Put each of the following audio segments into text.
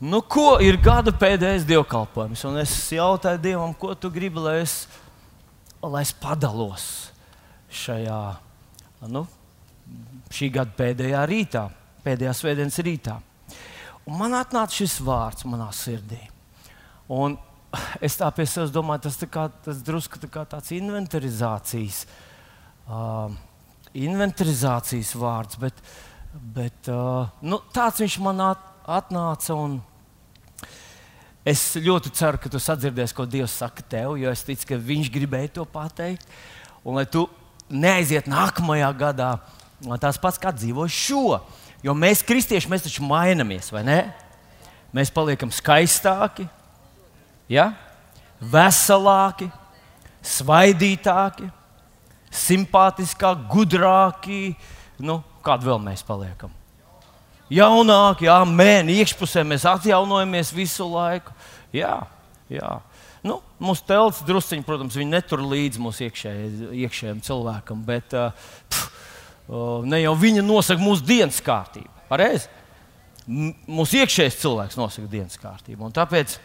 nu, ko ir gada pēdējais dievkalpojums? Un es jautāju Dievam, ko tu gribi, lai es, lai es padalos šajā nu, šī gada pēdējā rītā, pēdējā svētdienas rītā. Un man atnāca šis vārds manā sirdī. Un es tā pie sevis domāju, tas, kā, tas drusku tā kā tāds inventarizācijas, uh, inventarizācijas vārds, bet, bet uh, nu, tāds viņš man atnāca. Es ļoti ceru, ka tu sadzirdēsi, ko Dievs saka tev, jo es ticu, ka Viņš gribēja to pateikt. Un lai tu neaiziet nākamajā gadā, tas pats kā dzīvo šo. Jo mēs, kristieši, mēs taču mainamies, vai ne? Mēs paliekam skaistāki, ja? veselāki, svaidītāki, simpātiskāki, gudrāki. Nu, kādu vēl mēs paliekam? Jaunāki, jā, mēnesi iekšpusē mēs atjaunojamies visu laiku. Jā, jā. Nu, mūsu telts drusciņi, protams, netur līdzi mūsu iekšējai, iekšējiem cilvēkam, bet uh, pff, uh, ne jau viņa nosaka mūsu dienas kārtību. Pareizi? Mūsu iekšējais cilvēks nosaka dienas kārtību. Tāpēc,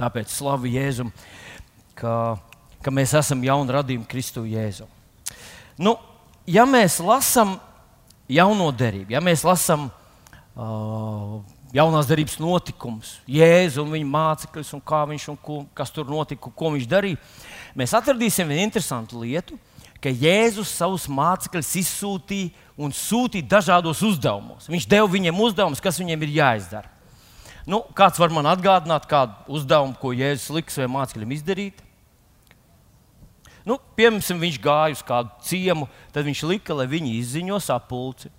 tāpēc slavu Jēzum, ka, ka mēs esam jauni radījumi Kristu Jēzu. Nu, ja mēs lasām jauno derību, ja mēs lasām uh, jaunās darbības notikumus, Jēzu un viņa mācekļus, un kā viņš un ko, kas tur notika, ko viņš darīja, mēs atradīsim vienu interesantu lietu, ka Jēzus savus mācekļus izsūtīja un sūtīja dažādos uzdevumos. Viņš deva viņiem uzdevumus, kas viņiem ir jāizdara. Nu, kāds var man atgādināt, kādu uzdevumu, ko Jēzus lika saviem mācekļiem izdarīt? Nu, piemēram, viņš gāja uz kādu ciemu, tad viņš lika, lai viņi izziņo sapulci.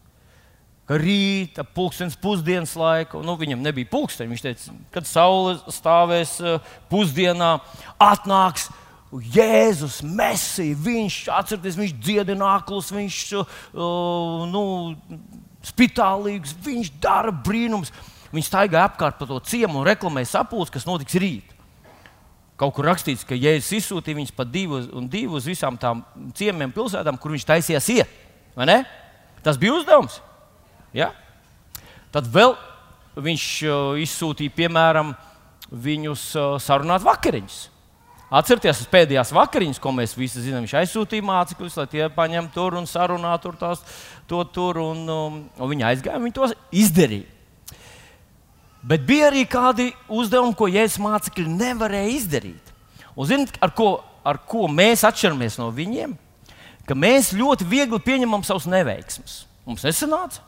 Rīta, pulkstenis pusdienas laiku, nu, viņam nebija pulkstenis. Viņš teica, kad saule stāvēs eh, pusdienā, atnāks Jēzus, Mēsija. Viņš, atcerieties, viņš dziedina aklus, viņš uh, nu, spitālīgs, viņš dara brīnums. Viņš staigā apkārt pa to ciemu un reklamē sapulci, kas notiks rīt. Kaut kur rakstīts, ka Jēzus izsūtīja viņus pa divu un divu uz visām tām ciemiem, pilsētām, kur viņš taisījās iet. Tas bija uzdevums. Ja? Tad vēl viņš uh, izsūtīja, piemēram, viņus uh, sarunāt vakariņus. Atcerieties, tas pēdējās vakariņas, ko mēs visi zinām, viņš aizsūtīja mācekļus, lai tie paņemtu tur un sarunātu tur tās, to tur. Un, um, un viņi aizgāja, viņi to izdarīja. Bet bija arī kādi uzdevumi, ko Jēzus mācekļi nevarēja izdarīt. Un zināt, ar ko, ar ko mēs atšķiramies no viņiem? Ka mēs ļoti viegli pieņemam savus neveiksmus. Mums nesanāca.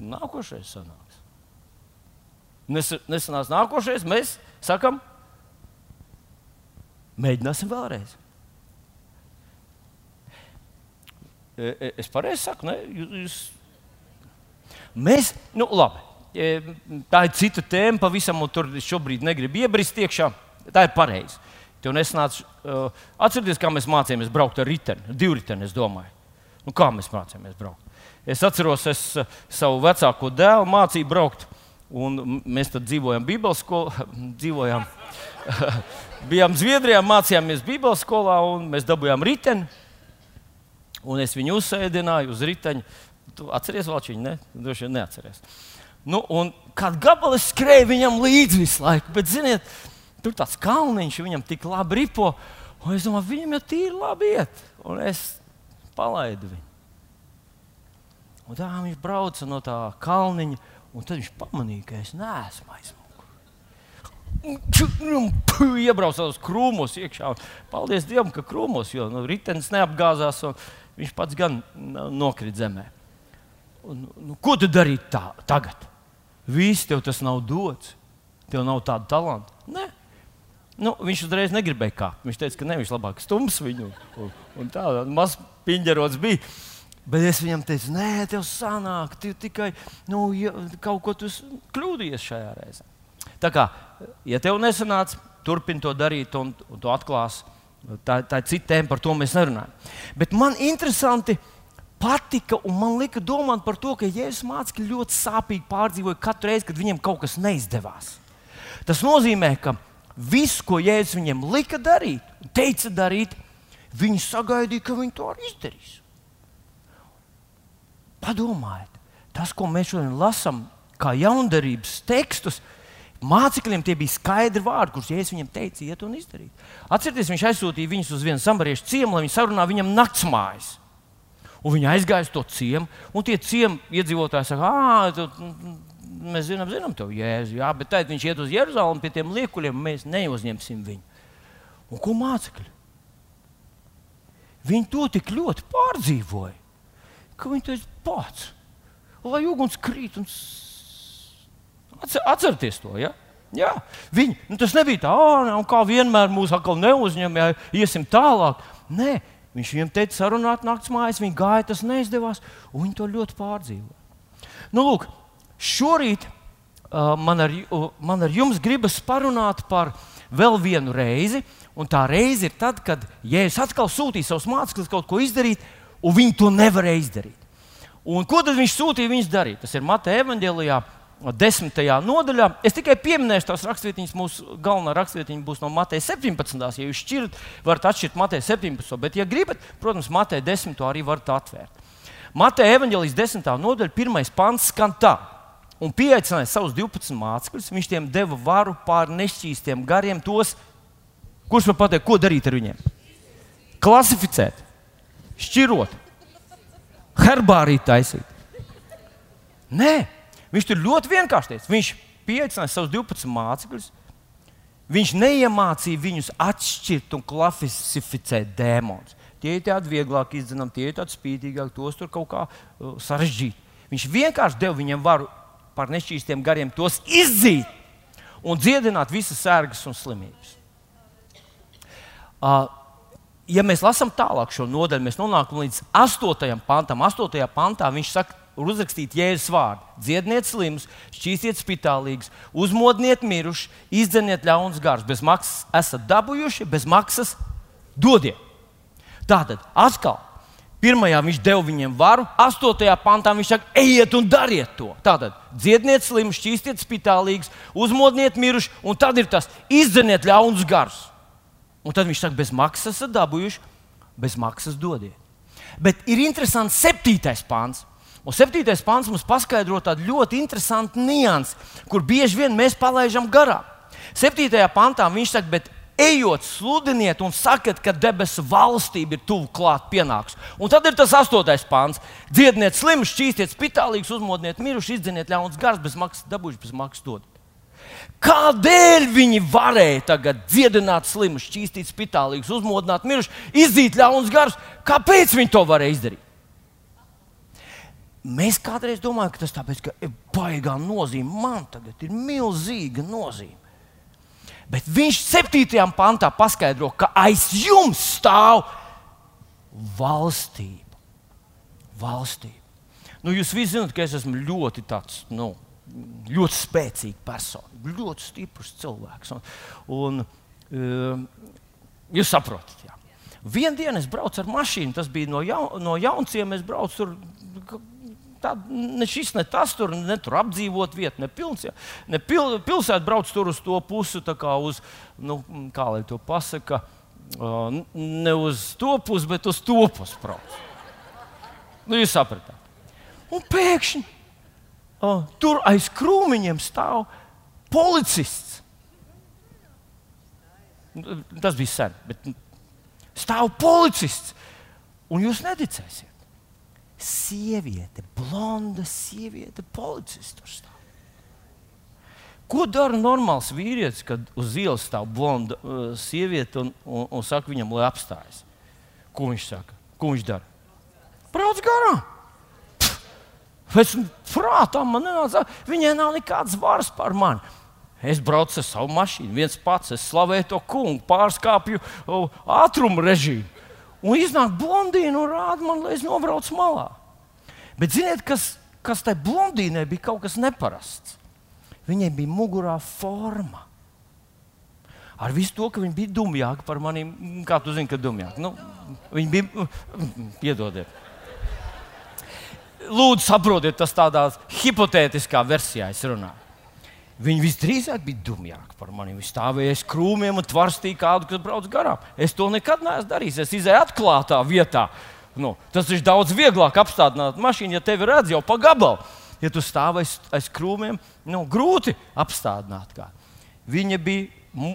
Nākošais sanāks. Nes, nesanāks nākošais, mēs sakam, mēģināsim vēlreiz. E, e, es pareizi saku, ne? Jūs, Mēs, nu, labi, e, tā ir cita tēma, pavisam tur šobrīd negribu iebrist iekšā. Tā ir pareizi. Tev nesnāca, uh, atcerieties, kā mēs mācījāmies braukt ar riteni, divu riteni, es domāju. Nu, kā mēs mācījāmies braukt? Es atceros, es uh, savu vecāko dēlu mācīju braukt, un mēs tad dzīvojām Bībeles skolā. dzīvojām, bijām Zviedrijā, mācījāmies Bībeles skolā, un mēs dabūjām riteni. Un es viņu uzsēdināju uz riteņa. Tu atceries Valčiņu? Ne? Droši vien neatceries. Nu, un kādu gabalu es skrēju viņam līdzi visu laiku, bet, ziniet, tur tāds kalniņš viņam tik labi ripo. Un es domāju, viņam jau tīri labi iet. Un es palaidu viņu. Un tā viņš brauca no tā kalniņa, un tad viņš pamanīja, ka es neesmu aizmugurē. Iebraucu uz krūmos iekšā. Paldies Dievam, ka krūmos, jo nu, ritenis neapgāzās, un viņš pats gan nokrita zemē. Un, nu, ko tu darītu tā, tagad? Viss tev tas nav dots. Tev nav tāda talanta. Nē. Nu, viņš uzreiz negribēja kāpt. Viņš teica, ka ne, viņš labāk stums viņu. Un, un tā, maz piņģerots bija. Bet es viņam teicu, nē, tev sanāk, tu tikai nu, ja, kaut ko kļūdījies šajā reizē. Tā kā, ja tev nesanāca, turpini to darīt un, un to atklāsi. Tā, tā ir cita tēma, par to mēs nerunājam. Bet man interesanti, ka patika, un man lika domāt par to, ka Jēzus mācekļi ļoti sāpīgi pārdzīvoja katru reizi, kad viņiem kaut kas neizdevās. Tas nozīmē, ka viss, ko Jēzus viņiem lika darīt, teica darīt, viņi sagaidīja, ka viņi to arī izdarīs. Padomājiet, tas, ko mēs šodien lasām, kā jaundarības tekstus, mācekļiem tie bija skaidri vārdi, kurus Jēzus viņiem teica, iet un izdarīt. Atcerieties, viņš aizsūtīja viņus uz vienu samariešu ciemu, lai viņi sarunā viņam naktsmājas. Un viņi aizgāja uz to ciemu, un tie ciemu iedzīvotāji saka, ah, tu, mēs zinām, zinām to jēzu, jā, bet tad viņš iet uz Jeruzalemi pie tiem liekuļiem, un mēs neuzņemsim viņu. Un ko mācekļi? Viņi to tik ļoti pārdzīvoja, ka viņi teica, pats, lai uguns krīt un atcerieties to. Ja? Jā, viņi, nu, tas nebija tā, oh, kā vienmēr mūs atkal neuzņem, ja iesim tālāk. Nē, Viņš viņam teica, sarunāt naktas mājās, viņi gāja, tas neizdevās, un viņi to ļoti pārdzīvoja. Nu, lūk, šorīt uh, man, ar, uh, man ar jums gribas parunāt par vēl vienu reizi, un tā reize ir tad, kad Jēzus atkal sūtīja savus mācekļus kaut ko izdarīt, un viņi to nevarēja izdarīt. Un ko tad viņš sūtīja viņus darīt? Tas ir Mateja evanģēlijā, desmitajā nodaļā. Es tikai pieminēšu tās raksturvietiņas. Mūsu galvenā raksturvietiņa būs no Mateja 17. Ja jūs šķirat, varat atšķirt Mateja 17. Bet, ja gribat, protams, Mateja 10. arī varat atvērt. Mateja evanģēlijas 10. nodaļa, pirmais pants skan tā. Un pieaicināja savus 12 mācekļus. Viņš tiem deva varu pār nešķīstiem gariem. Tos, kurš man pateiks, ko darīt ar viņiem? Klasificēt, šķirot, herbārīt taisīt. Nē, Viņš tur ļoti vienkārši teica. Viņš pieaicināja savus 12 mācekļus. Viņš neiemācīja viņus atšķirt un klasificēt dēmonus. Tie ir tādi vieglāk izdarāmi, tie ir tādi spītīgāki, tos tur kaut kā uh, sarežģīt. Viņš vienkārši deva viņiem varu par nešķīstiem gariem tos izdzīt un dziedināt visas sērgas un slimības. Uh, ja mēs lasām tālāk šo nodaļu, mēs nonākam līdz 8. pantam. 8. pantā viņš saka, uzrakstīt Jēzus vārdu. Dziedniet slimus, šķīstiet spitālīgus, uzmodniet mirušus, izdzeniet ļaunus garus. Bez maksas esat dabūjuši, bez maksas dodiet. Tātad atkal. Pirmajā viņš deva viņiem varu, astotajā pantā viņš saka, ejiet un dariet to. Tātad dziedniet slimus, šķīstiet spitālīgus, uzmodniet mirušus, un tad ir tas izdzeniet ļaunus garus. Un tad viņš saka, bez maksas esat dabūjuši, bez maksas dodiet. Bet ir interesants septītais pāns. Un septītais pāns mums paskaidro tādu ļoti interesantu niansu, kur bieži vien mēs palaidām garām. Septītajā pantā viņš saka, bet ejot, sludiniet un sakiet, ka debesu valstība ir tuvu klāt pienāks. Un tad ir tas astotais pāns. Dziedniet slimus, šķīstiet spitālīgus, uzmodniet mirušus, izdziniet ļaunus garus, bez maksas dabūjuši, bez maksas dod. Kādēļ viņi varēja tagad dziedināt slimus, šķīstīt spitālīgus, uzmodināt mirušus, izdzīt ļaunus garus? Kāpēc viņi to varēja izdarīt? Mēs kādreiz domājam, ka tas tāpēc, ka baigā nozīme. Man tagad ir milzīga nozīme. Bet viņš 7. pantā paskaidro, ka aiz jums stāv valstība. valstība. Nu, jūs visi zināt, ka es esmu ļoti, tāds, nu, ļoti spēcīgs persona, ļoti stiprs cilvēks. Un, un, um, jūs saprotat, jā. Vienu dienu es braucu ar mašīnu, tas bija no, jaun, no jaunciem. Es braucu tur Tā, ne šis, ne tas, tur, ne tur apdzīvot vietu, ne, pilns, ja. ne pil, pilsēta brauc tur uz to pusi, kā uz, nu, kā lai to pasaka, uh, ne uz to pusi, bet uz to pusi brauc. Nu, jūs sapratāt. Un pēkšņi uh, tur aiz krūmiņiem stāv policists. Tas bija sen, bet stāv policists. Un jūs neticēsiet sieviete, blonda sieviete, policists tur stāv. Ko dara normāls vīrietis, kad uz ielas stāv blonda uh, sieviete un, un, un saka viņam, lai apstājas? Ko viņš saka? Ko viņš dara? Brauc garām! Es prātā man nenāca, viņai nav nekādas varas pār mani. Es braucu ar savu mašīnu, viens pats, es slavēju to kungu, pārskāpju ātrumu režīmu. Un iznāk blondīna un rāda man, lai es nobraucu malā. Bet ziniet, kas, kas tai blondīnai bija kaut kas neparasts? Viņai bija mugurā forma. Ar visu to, ka viņa bija dumjāka par maniem, kā tu zini, ka dumjāka. Nu, viņa bija, piedodiet. Lūdzu, saprotiet, tas tādā hipotētiskā versijā es runāju. Viņi visdrīzāk bija dumjāki par mani. Viņi stāvēja aiz krūmiem un tvarstīja kādu, kas brauc garām. Es to nekad neesmu darījis. Es izēju atklātā vietā. Nu, tas ir daudz vieglāk apstādināt mašīnu, ja tevi redz jau pa gabalu. Ja tu stāv aiz, aiz krūmiem, nu, grūti apstādināt. Kā. Viņa bija,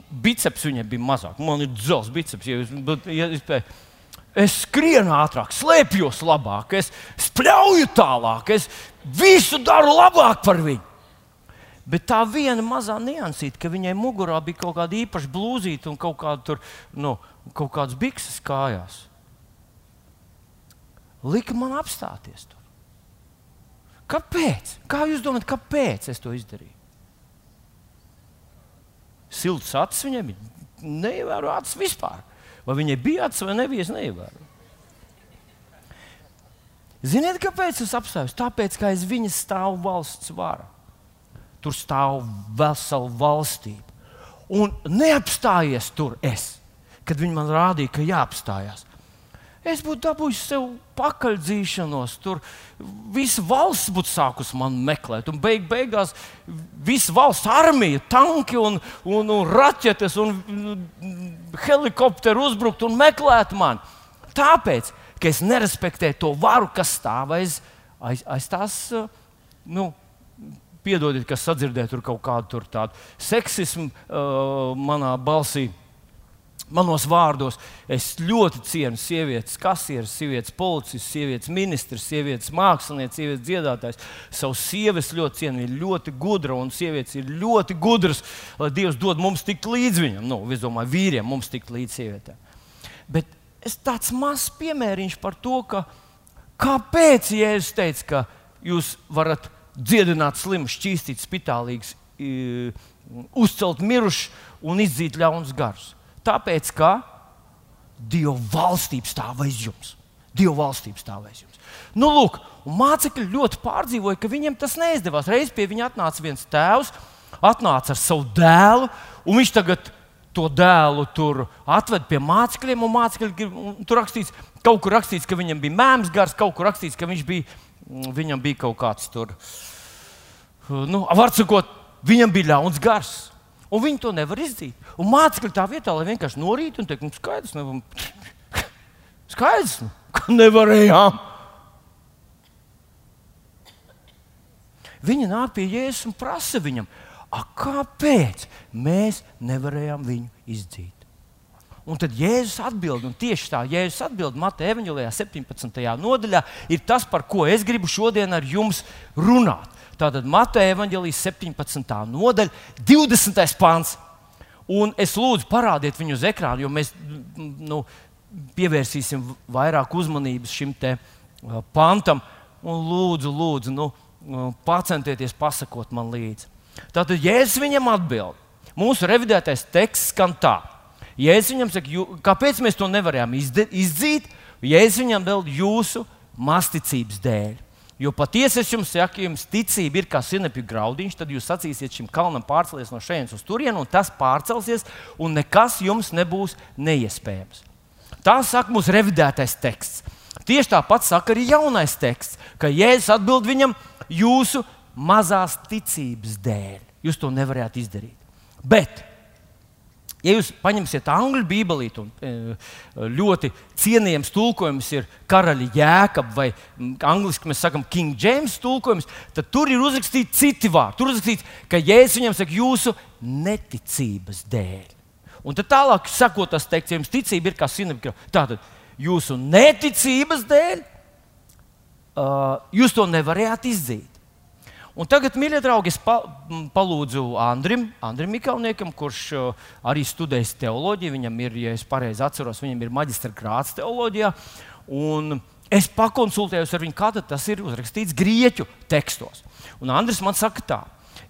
biceps viņa bija mazāk. Man ir dzels biceps. Ja, jūs, ja, ja, es skrienu ātrāk, slēpjos labāk, es spļauju tālāk, es visu daru labāk par viņu. Bet tā viena mazā niansīte, ka viņai mugurā bija kaut kāda īpaša blūzīte un kaut, kāda tur, nu, kaut kādas bikses kājās, lika man apstāties tur. Kāpēc? Kā jūs domājat, kāpēc es to izdarīju? Silts acis bija. Neievēro acis vispār. Vai viņai bija acis vai nebija, es neievēroju. Ziniet, kāpēc es apstājos? Tāpēc, ka aiz viņas stāv valsts vara tur stāv vesela valstība. Un neapstājies tur es, kad viņi man rādīja, ka jāapstājās. Es būtu dabūjis sev pakaļdzīšanos, tur visa valsts būtu sākusi man meklēt. Un beig, beigās visa valsts armija, tanki un, un, un raķetes un helikopteri uzbrukt un meklēt mani. Tāpēc, ka es nerespektēju to varu, kas stāv aiz, aiz, aiz tās nu, piedodiet, kas sadzirdēja kaut kādu tādu seksismu uh, manā balsī. Manos vārdos es ļoti cienu sievietes, kasieres, sievietes policistus, sievietes ministrs, sievietes mākslinieces, sievietes dziedātājs. Savu sievietes ļoti cienu, viņa ir ļoti gudra un sievietes ir ļoti gudras, lai Dievs dod mums tikt līdz viņam. Nu, es domāju, vīriem mums tikt līdz sievietēm. Bet es tāds mazs piemēriņš par to, ka kāpēc Jēzus teica, ka jūs varat dziedināt slimu, šķīstīt spitālīgus, uzcelt mirušus un izdzīt ļaunus garus. Tāpēc, ka Dieva valstība stāv aiz jums. Dieva valstība stāv aiz jums. Nu, lūk, mācekļi ļoti pārdzīvoja, ka viņiem tas neizdevās. Reiz pie viņa atnāca viens tēvs, atnāca ar savu dēlu, un viņš tagad to dēlu tur atved pie mācekļiem. Mācekļi, tur rakstīts, kaut kur rakstīts, ka viņam bija mēms gars, kaut kur rakstīts, ka viņš bija viņam bija kaut kāds tur, nu, var sakot, viņam bija ļauns gars. Un viņi to nevar izdarīt. Un mācekļi tā vietā, lai vienkārši norīt un teikt, nu, skaidrs, nevar, skaidrs, nu, ka nevarējām. Viņi nāk pie Jēzus un prasa viņam, kāpēc mēs nevarējām viņu izdzīt. Un tad Jēzus atbild, un tieši tā Jēzus atbild Mateja Evanģelijā, 17. nodaļā, ir tas, par ko es gribu šodien ar jums runāt. Tātad Mateja Evanģelijas 17. nodaļa, 20. pāns. Un es lūdzu, parādiet viņu uz ekrāna, jo mēs nu, pievērsīsim vairāk uzmanības šim te uh, pantam. Un lūdzu, lūdzu nu, uh, pacentieties pasakot man līdzi. Tātad Jēzus viņam atbild. Mūsu revidētais teksts skan tā. Jēzus viņam saka, jū, kāpēc mēs to nevarējām izdzīt? Jēzus viņam vēl jūsu masticības dēļ. Jo patiesi es jums saku, ja jums ticība ir kā sinepju graudiņš, tad jūs sacīsiet šim kalnam pārcelties no šejienes uz turieni, un tas pārcelsies, un nekas jums nebūs neiespējams. Tā saka mūsu revidētais teksts. Tieši tāpat saka arī jaunais teksts, ka Jēzus atbild viņam jūsu mazās ticības dēļ. Jūs to nevarējāt izdarīt. Bet Ja jūs paņemsiet angļu bībelīti, un e, ļoti cienījams tulkojums ir karaļa jēkab, vai angļuiski mēs sakām King James tulkojums, tad tur ir uzrakstīti citi vārdi. Tur uzrakstīts, ka Jēzus viņam saka, jūsu neticības dēļ. Un tad tālāk, sakot, tas teiks, ja jums ticība ir kā sinepka, tātad jūsu neticības dēļ uh, jūs to nevarējāt izdzīt. Un tagad, mīļie draugi, es pa, palūdzu Andrim, Andrim Mikalniekam, kurš uh, arī studējis teoloģiju. Viņam ir, ja es pareizi atceros, viņam ir maģistra grāts teoloģijā. Un es pakonsultējos ar viņu, kā tas ir uzrakstīts grieķu tekstos. Un Andris man saka, tā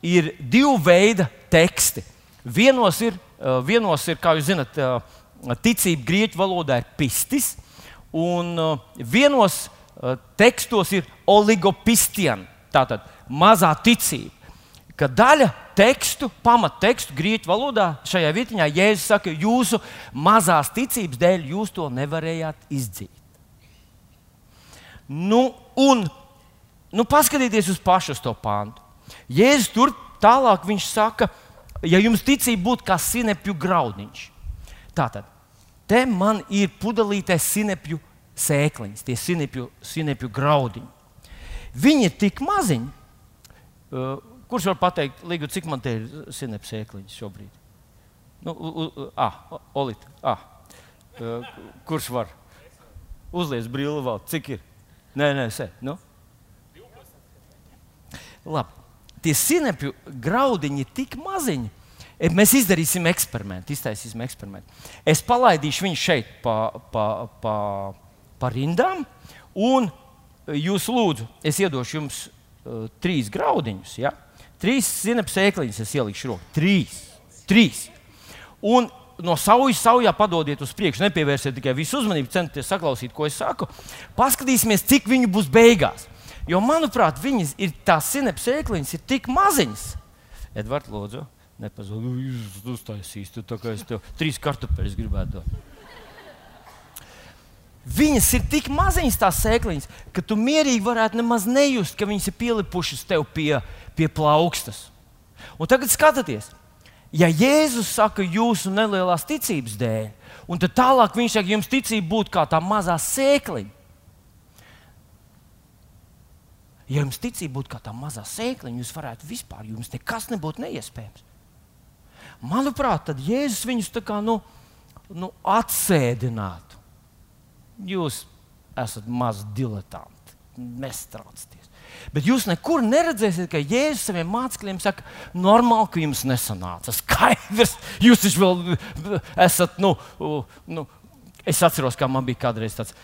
ir divi veidi teksti. Vienos ir, uh, vienos ir kā jūs zinat, uh, ticība grieķu valodā ir pistis, un vienos tekstos ir oligopistian. Tātad mazā ticība. Ka daļa tekstu, pamattekstu grieķu valodā šajā vietā Jēzus saka, jūsu mazās ticības dēļ jūs to nevarējāt izdzīt. Nu, un nu, paskatieties uz pašu to pāntu. Jēzus tur tālāk viņš saka, ja jums ticība būtu kā sinepju graudiņš, tātad te man ir pudelītais sinepju sēkliņas, tie sinepju, sinepju graudiņi. Viņi ir tik maziņi, uh, kurš var pateikt, Ligu, cik man te ir sinepju sēkliņas šobrīd? Nu, u, u, ah, Olita, ah. Uh, kurš var? Uzlies brīli vēl, cik ir? Nē, nē, sē. Nu? Labi. Tie sinepju graudiņi ir tik maziņi, mēs izdarīsim eksperimentu, iztaisīsim eksperimentu. Es palaidīšu viņu šeit pa, pa, pa, pa rindām, un jūs lūdzu, es iedošu jums uh, trīs graudiņus. Ja? Trīs zinapes sēkliņas es ielikšu rokā. Trīs. Trīs. Un no saujas saujā padodiet uz priekšu. Nepievērsiet tikai visu uzmanību, centieties saklausīt, ko es saku. Paskatīsimies, cik viņu būs beigās. Jo, manuprāt, viņas ir tās zinapes sēkliņas, ir tik maziņas. Edvards, lūdzu nepazūd. Jūs uztaisīs, tu tā kā es tev trīs kartupeļus gribētu dot. Viņas ir tik maziņas, tās sēkliņas, ka tu mierīgi varētu nemaz nejust, ka viņas ir pielipušas tev pie, pie plaukstas. Un tagad skatieties, ja Jēzus saka jūsu nelielās ticības dēļ, un tad tālāk viņš saka, jums ticība būtu kā tā mazā sēkliņa. Ja jums ticība būtu kā tā mazā sēkliņa, jūs varētu vispār, jums nekas nebūtu neiespējams. Manuprāt, tad Jēzus viņus tā kā nu, nu, atsēdinātu. Jūs esat mazi diletanti, nestraucieties. Bet jūs nekur neredzēsiet, ka Jēzus saviem mācekļiem saka, normāli, ka jums nesanāca. Skaidrs, jūs taču vēl esat. Nu, nu, Es atceros, kā man bija kādreiz tāds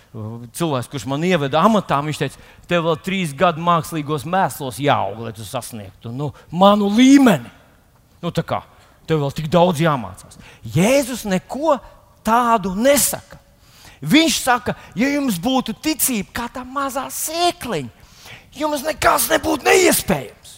cilvēks, kurš man ieveda amatā. Viņš teica, tev vēl trīs gadu mākslīgos mēslos jāaug, lai tu sasniegtu nu, manu līmeni. Nu, tā kā tev vēl tik daudz jāmācās. Jēzus neko tādu nesaka. Viņš saka, ja jums būtu ticība kā tā mazā sēkliņa, jums nekas nebūtu neiespējams.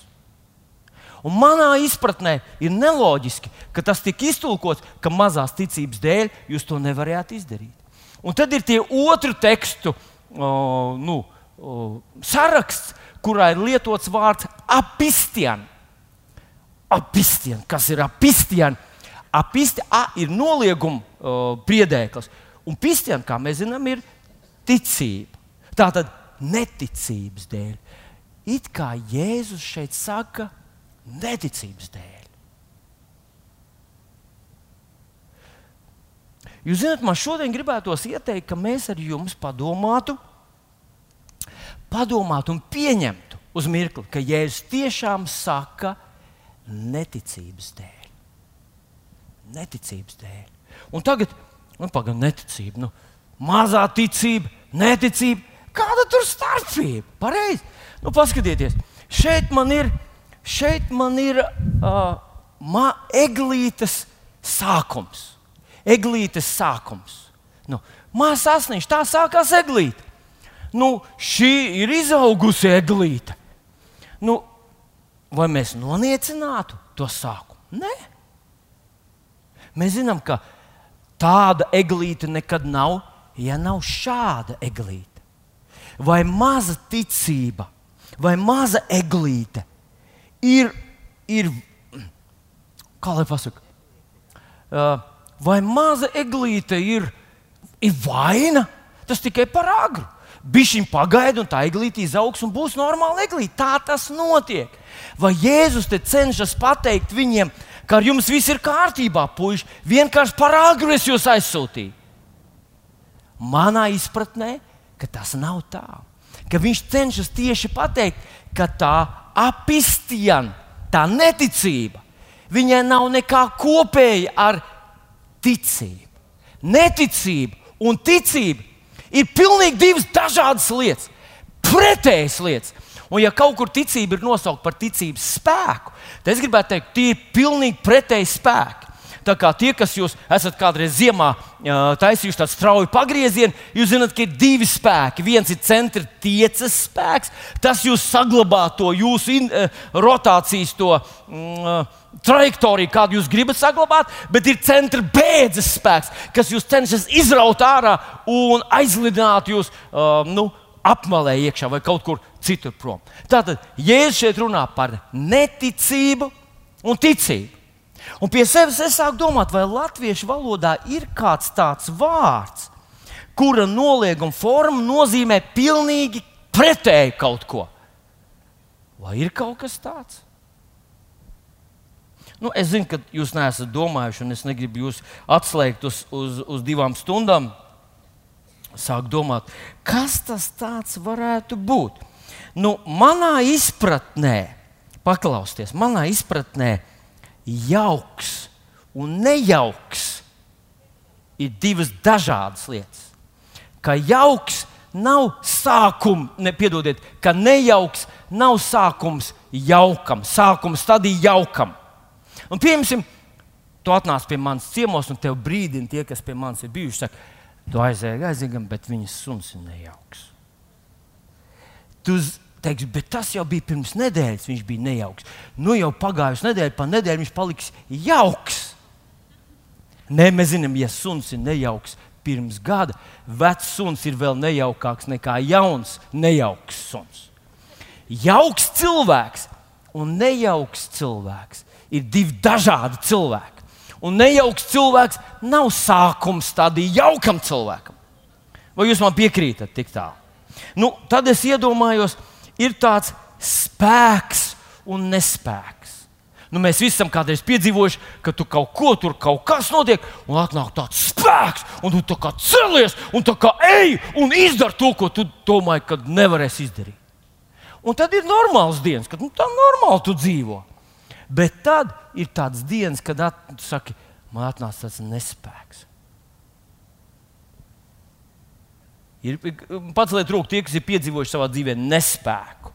Un manā izpratnē ir neloģiski, ka tas tika iztulkots, ka mazās ticības dēļ jūs to nevarējāt izdarīt. Un tad ir tie otru tekstu o, nu, o, saraksts, kurā ir lietots vārds apistian apistien. Kas ir apistien? Apisti, a ir nolieguma priedēklis. Un pistien, kā mēs zinām, ir ticība. Tā tad neticības dēļ. It kā Jēzus šeit saka, neticības dēļ. Jūs zināt, man šodien gribētos ieteikt, ka mēs ar jums padomātu, padomātu un pieņemtu uz mirkli, ka Jēzus tiešām saka, neticības dēļ. Neticības dēļ. Un tagad, nu, pagaidi, neticība. Nu, mazā ticība, neticība. Kāda tur starpība? Pareizi. Nu, paskatieties, šeit man ir, šeit man ir uh, ma, eglītes sākums. Eglītes sākums. Nu, Māsa asniņš, tā sākās eglīte. Nu, šī ir izaugusi eglīte. Nu, vai mēs noniecinātu to sākumu? Nē. Mēs zinām, ka tāda eglīte nekad nav, ja nav šāda eglīte. Vai maza ticība, vai maza eglīte ir, ir kā lai pasakā, vai maza eglīte ir, ir vaina? Tas tikai par agru. Bišķiņ pagaida, un tā eglīte izaugs un būs normāla eglīte. Tā tas notiek. Vai Jēzus te cenšas pateikt viņiem, ka ar jums viss ir kārtībā, puiši, vienkārši par agru es jūs aizsūtīju? Manā izpratnē, ka tas nav tā. Ka viņš cenšas tieši pateikt, ka tā apistijana, tā neticība, viņai nav nekā kopēja ar ticību. Neticība un ticība ir pilnīgi divas dažādas lietas, pretējas lietas. Un, ja kaut kur ticība ir nosaukta par ticības spēku, tad es gribētu teikt, tie ir pilnīgi pretēji spēki. Tā kā tie, kas jūs esat kādreiz ziemā taisījuši tādu strauju pagriezienu, jūs zināt, ka ir divi spēki. Viens ir centra tiecas spēks, tas jūs saglabā to jūsu in, rotācijas, to uh, trajektoriju, kādu jūs gribat saglabāt, bet ir centra bēdzes spēks, kas jūs cenšas izraut ārā un aizlidināt jūs uh, nu, apmalē iekšā vai kaut kur citur prom. Tātad Jēzus šeit runā par neticību un ticību. Un pie sevis es sāku domāt, vai latviešu valodā ir kāds tāds vārds, kura nolieguma forma nozīmē pilnīgi pretēju kaut ko. Vai ir kaut kas tāds? Nu, es zinu, ka jūs neesat domājuši, un es negribu jūs atslēgt uz, uz, uz divām stundām. Sāk domāt, kas tas varētu būt. Nu, manā izpratnē, paklausieties, manā izpratnē, jauks un nejauks ir divas dažādas lietas. Ka jauks nav sākums, nepiedodiet, ka nejauks nav sākums jaukam, sākums stadija jaukam. Un, piemēram, tu atnāc pie manis ciemos, un tev brīdina tie, kas pie manis ir bijuši. Saka, tu aizēji aizēgam, bet viņas suns ir nejauks. Tu teiksi, bet tas jau bija pirms nedēļas, viņš bija nejauks. Nu jau pagājusi nedēļa, pa nedēļu viņš paliks jauks. Nē, mēs zinām, ja suns ir nejauks pirms gada, vecs suns ir vēl nejaukāks nekā jauns, nejauks suns. Jauks cilvēks un nejauks cilvēks ir divi dažādi cilvēki. Un nejauks cilvēks nav sākums tādam jaukam cilvēkam. Vai jūs man piekrītat tik tālu? Nu, tad es iedomājos, ir tāds spēks un nespēks. Nu, mēs visi esam kādreiz piedzīvojuši, ka tu kaut ko tur, kaut kas notiek, un atnāk tāds spēks, un tu kā celies, un tā kā ej un izdari to, ko tu domāji, ka nevarēsi izdarīt. Un tad ir normāls dienas, kad nu, tā normāli tu dzīvo. Bet tad ir tāds dienas, kad at, tu saki, man atnāca tāds nespēks. Ir pats lietu rūkti tie, kas ir piedzīvojuši savā dzīvē nespēku.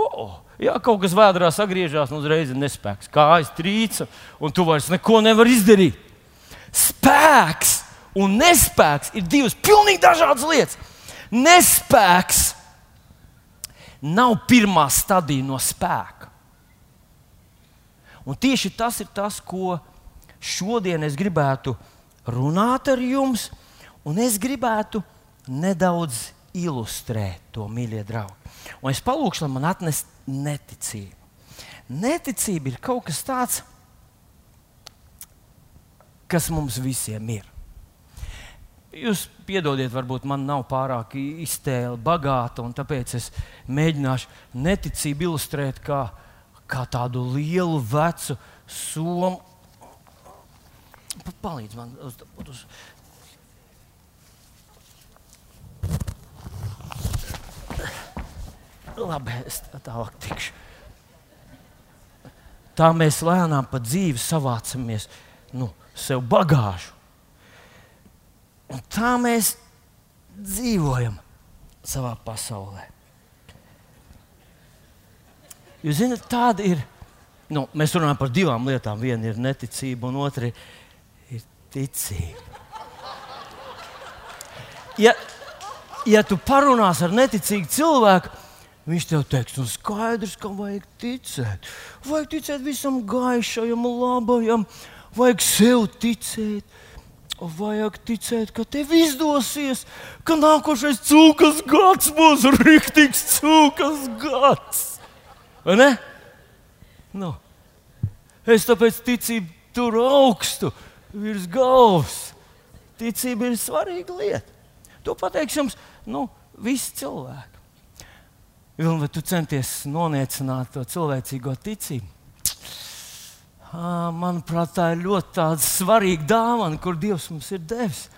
Oh, Jā, kaut kas vēdā sagriežās, un uzreiz ir nespēks. Kājas trīca, un tu vairs neko nevari izdarīt. Spēks un nespēks ir divas pilnīgi dažādas lietas. Nespēks nav pirmā stadija no spēka. Un tieši tas ir tas, ko šodien es gribētu runāt ar jums, un es gribētu nedaudz ilustrēt to, mīļie draugi. Un es palūkšu, lai man atnest neticību. Neticība ir kaut kas tāds, kas mums visiem ir. Jūs piedodiet, varbūt man nav pārāk iztēle, bagāta, un tāpēc es mēģināšu neticību ilustrēt kā, kā tādu lielu, vecu somu. Palīdz man uz, uz, labi, es tālāk tikšu. Tā mēs lēnām pa dzīvi savācamies nu, sev bagāžu. Un tā mēs dzīvojam savā pasaulē. Jūs zināt, tāda ir. Nu, mēs runājam par divām lietām. Viena ir neticība, un otra ir ticība. Ja, ja tu parunās ar neticīgu cilvēku, Viņš tev teiks, un skaidrs, ka vajag ticēt. Vajag ticēt visam gaišajam, labajam, vajag sev ticēt. Vajag ticēt, ka tev izdosies, ka nākošais cūkas gads būs rīktīgs cūkas gads. Vai ne? Nu. Es tāpēc ticību tur augstu, virs galvas. Ticība ir svarīga lieta. To pateiks jums nu, visi cilvēki. Vilni, vai tu centies noniecināt to cilvēcīgo ticību? Manuprāt, tā ir ļoti svarīga dāvana, kur Dievs mums ir devis.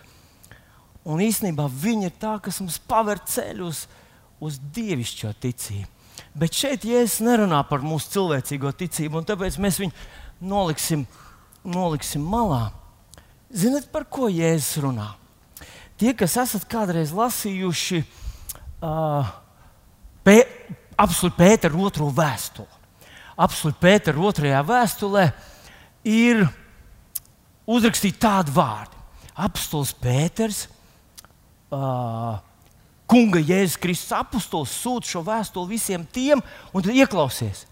Un īsnībā viņa ir tā, kas mums paver ceļu uz, uz dievišķo ticību. Bet šeit Jēzus nerunā par mūsu cilvēcīgo ticību, un tāpēc mēs viņu noliksim, noliksim malā. Ziniet, par ko Jēzus runā? Tie, kas esat kādreiz lasījuši uh, Pē, apsolīt Pētera otro vēstuli. Apsolīt Pētera otrajā vēstulē ir uzrakstīti tādi vārdi. Apstults Pēters, uh, Kunga Jēzus Kristus apustulis sūta šo vēstuli visiem tiem, un tad ieklausies.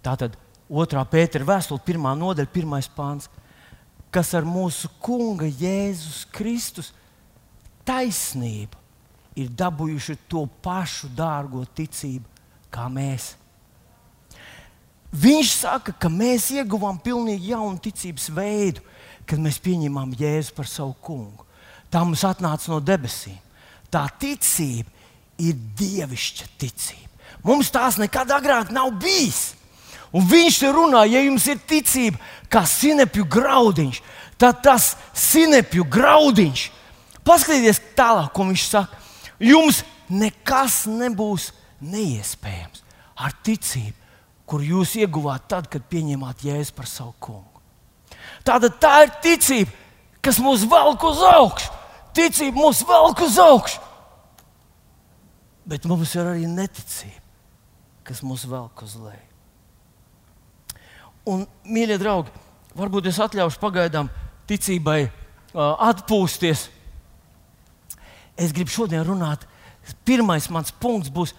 Tātad otrā Pētera vēstule, pirmā nodaļa, pirmais pāns, kas ar mūsu Kunga Jēzus Kristus taisnību ir dabūjuši to pašu dārgo ticību kā mēs. Viņš saka, ka mēs ieguvām pilnīgi jaunu ticības veidu, kad mēs pieņemam Jēzu par savu kungu. tā mums atnāca no debesīm. Tā ticība ir dievišķa ticība. Mums tās nekad agrāk nav bijis. Un viņš te runā, ja jums ir ticība, kā sinepju graudiņš, tad tas sinepju graudiņš, paskatieties tālāk, ko viņš saka. Jums nekas nebūs neiespējams ar ticību, kur jūs ieguvāt tad, kad pieņēmāt jēzu par savu kungu. Tātad tā ir ticība, kas mūs velk uz augšu. Ticība mūs velk uz augšu. Bet mums ir arī neticība, kas mūs velk uz leju. Un, mīļie draugi, varbūt es atļaušu pagaidām ticībai uh, atpūsties. Es gribu šodien runāt. Pirmais mans punkts būs,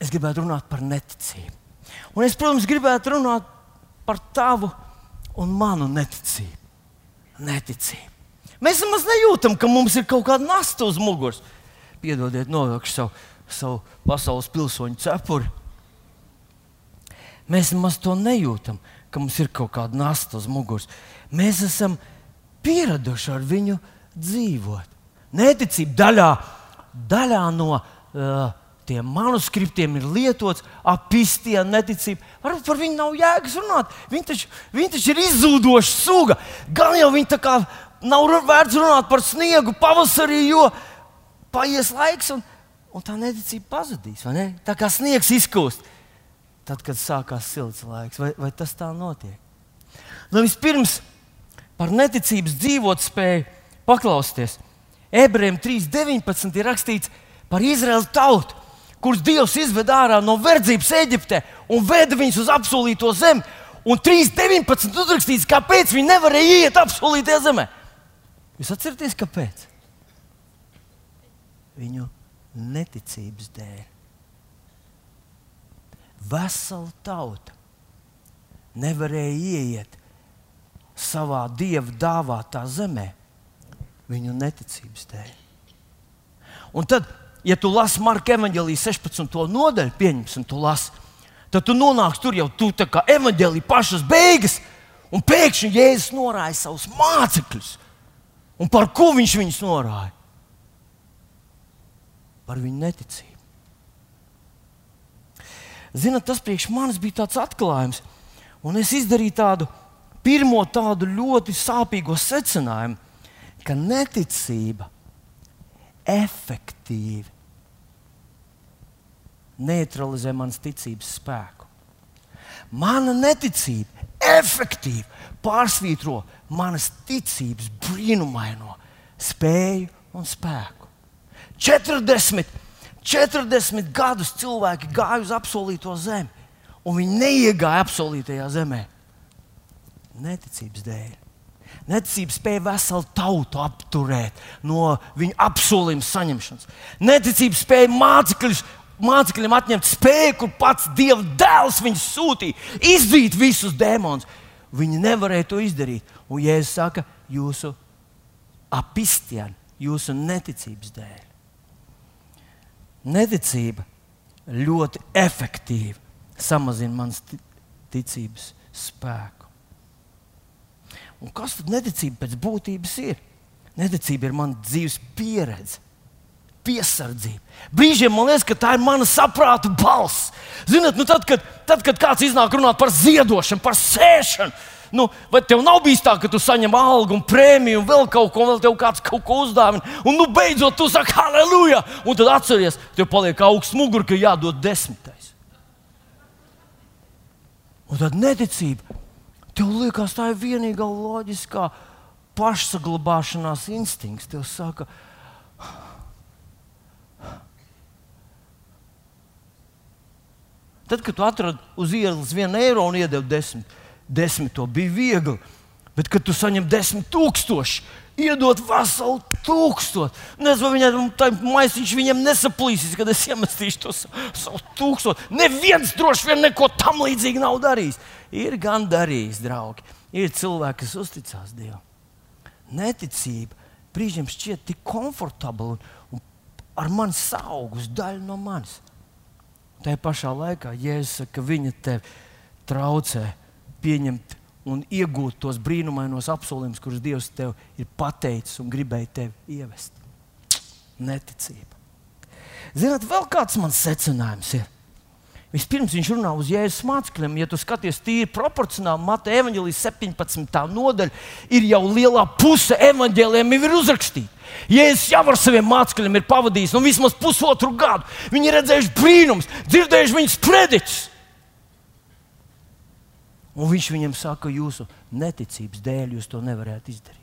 es gribētu runāt par neticību. Un es, protams, gribētu runāt par tavu un manu neticību. neticību. Mēs nemaz nejūtam, ka mums ir kaut kāda nasta uz muguras. Piedodiet, novilkšu savu, savu pasaules pilsoņu cepuri. Mēs nemaz to nejūtam, ka mums ir kaut kāda nasta uz muguras. Mēs esam pieraduši ar viņu dzīvot. Neticība daļā, daļā no uh, tiem manuskriptiem ir lietots apistija neticība. Varbūt par viņu nav jēgas runāt. Viņa taču, viņa taču ir izzūdoša suga. Gan jau viņa tā kā nav vērts runāt par sniegu pavasarī, jo paies laiks un, un tā neticība pazudīs. Tā kā sniegs izkūst tad, kad sākās silts laiks. Vai, vai tas tā notiek? Nu, vispirms par neticības dzīvot spēju paklausties. Ebrejiem 3.19 ir rakstīts par Izraēlu tautu, kurus Dievs izved ārā no verdzības Eģiptē un veda viņus uz apsolīto zemi. Un 3.19 uzrakstīts, kāpēc viņi nevarēja iet apsolītajā zemē. Jūs atceraties, kāpēc? Viņu neticības dēļ vesela tauta nevarēja ieiet savā dieva dāvātā zemē viņu neticības dēļ. Un tad, ja tu lasi Marka evanģēlīja 16. nodaļu, pieņemsim, tu lasi, tad tu nonāksi tur jau tu tā kā evanģēlīja pašas beigas, un pēkšņi Jēzus norāja savus mācekļus. Un par ko viņš viņus norāja? Par viņu neticību. Zinat, tas priekš manis bija tāds atklājums. Un es izdarīju tādu pirmo tādu ļoti sāpīgu secinājumu, ka neticība efektīvi neutralizē manas ticības spēku. Mana neticība efektīvi pārsvītro manas ticības brīnumaino spēju un spēku. 40 40 gadus cilvēki gāja uz apsolīto zemi, un viņi neiegāja apsolītajā zemē. Neticības dēļ. Neticība spēja veselu tautu apturēt no viņu apsolījuma saņemšanas. Neticība spēja mācekļus, mācekļiem atņemt spēku, kur pats Dieva dēls viņus sūtīja, izdīt visus dēmonus. Viņi nevarēja to izdarīt. Un Jēzus saka, jūsu apistieni, jūsu neticības dēļ. Neticība ļoti efektīvi samazina manas ticības spēku. Un kas tad neticība pēc būtības ir? Neticība ir mana dzīves pieredze, piesardzība. Brīžiem man liekas, ka tā ir mana saprāta balss. Ziniet, nu tad, kad, tad, kad kāds iznāk runāt par ziedošanu, par sēšanu, Nu, vai tev nav bijis tā, ka tu saņem algu un prēmiju un vēl kaut ko, un vēl tev kāds kaut ko uzdāvina, un nu beidzot tu saki, halleluja! Un tad atceries, tev paliek augsts mugurs, ka jādod desmitais. Un tad neticība. Tev liekas, tā ir vienīgā loģiskā pašsaglabāšanās instinkts. Tev saka, Tad, kad tu atradi uz ielas vienu eiro un iedevi desmit, desmito bija viegli. Bet, kad tu saņem desmit tūkstoši, iedot veselu tūkstošu. Nezinu, vai viņam tā maisiņš viņam nesaplīsīs, kad es iemestīšu to savu tūkstošu. Neviens droši vien neko tam līdzīgu nav darījis. Ir gan darījis, draugi. Ir cilvēki, kas uzticās Dievam. Neticība brīžiem šķiet tik komfortabla un, un ar mani saugus daļu no manis. Tajā pašā laikā Jēzus saka, ka viņa tevi traucē pieņemt un iegūt tos brīnumainos apsolījumus, kurus Dievs tev ir pateicis un gribēja tevi ievest. Neticība. Ziniet, vēl kāds mans secinājums ir. Vispirms viņš runā uz jēzus mācekļiem. Ja tu skaties tīri proporcionāli, Mateja evanģēlijas 17. nodaļa ir jau lielā puse evanģēliem ir uzrakstīta. Jēzus jau ar saviem mācekļiem ir pavadījis nu, vismaz pusotru gadu. Viņi ir redzējuši brīnums, dzirdējuši viņas prediķus. Un viņš viņam saka, jūsu neticības dēļ jūs to nevarētu izdarīt.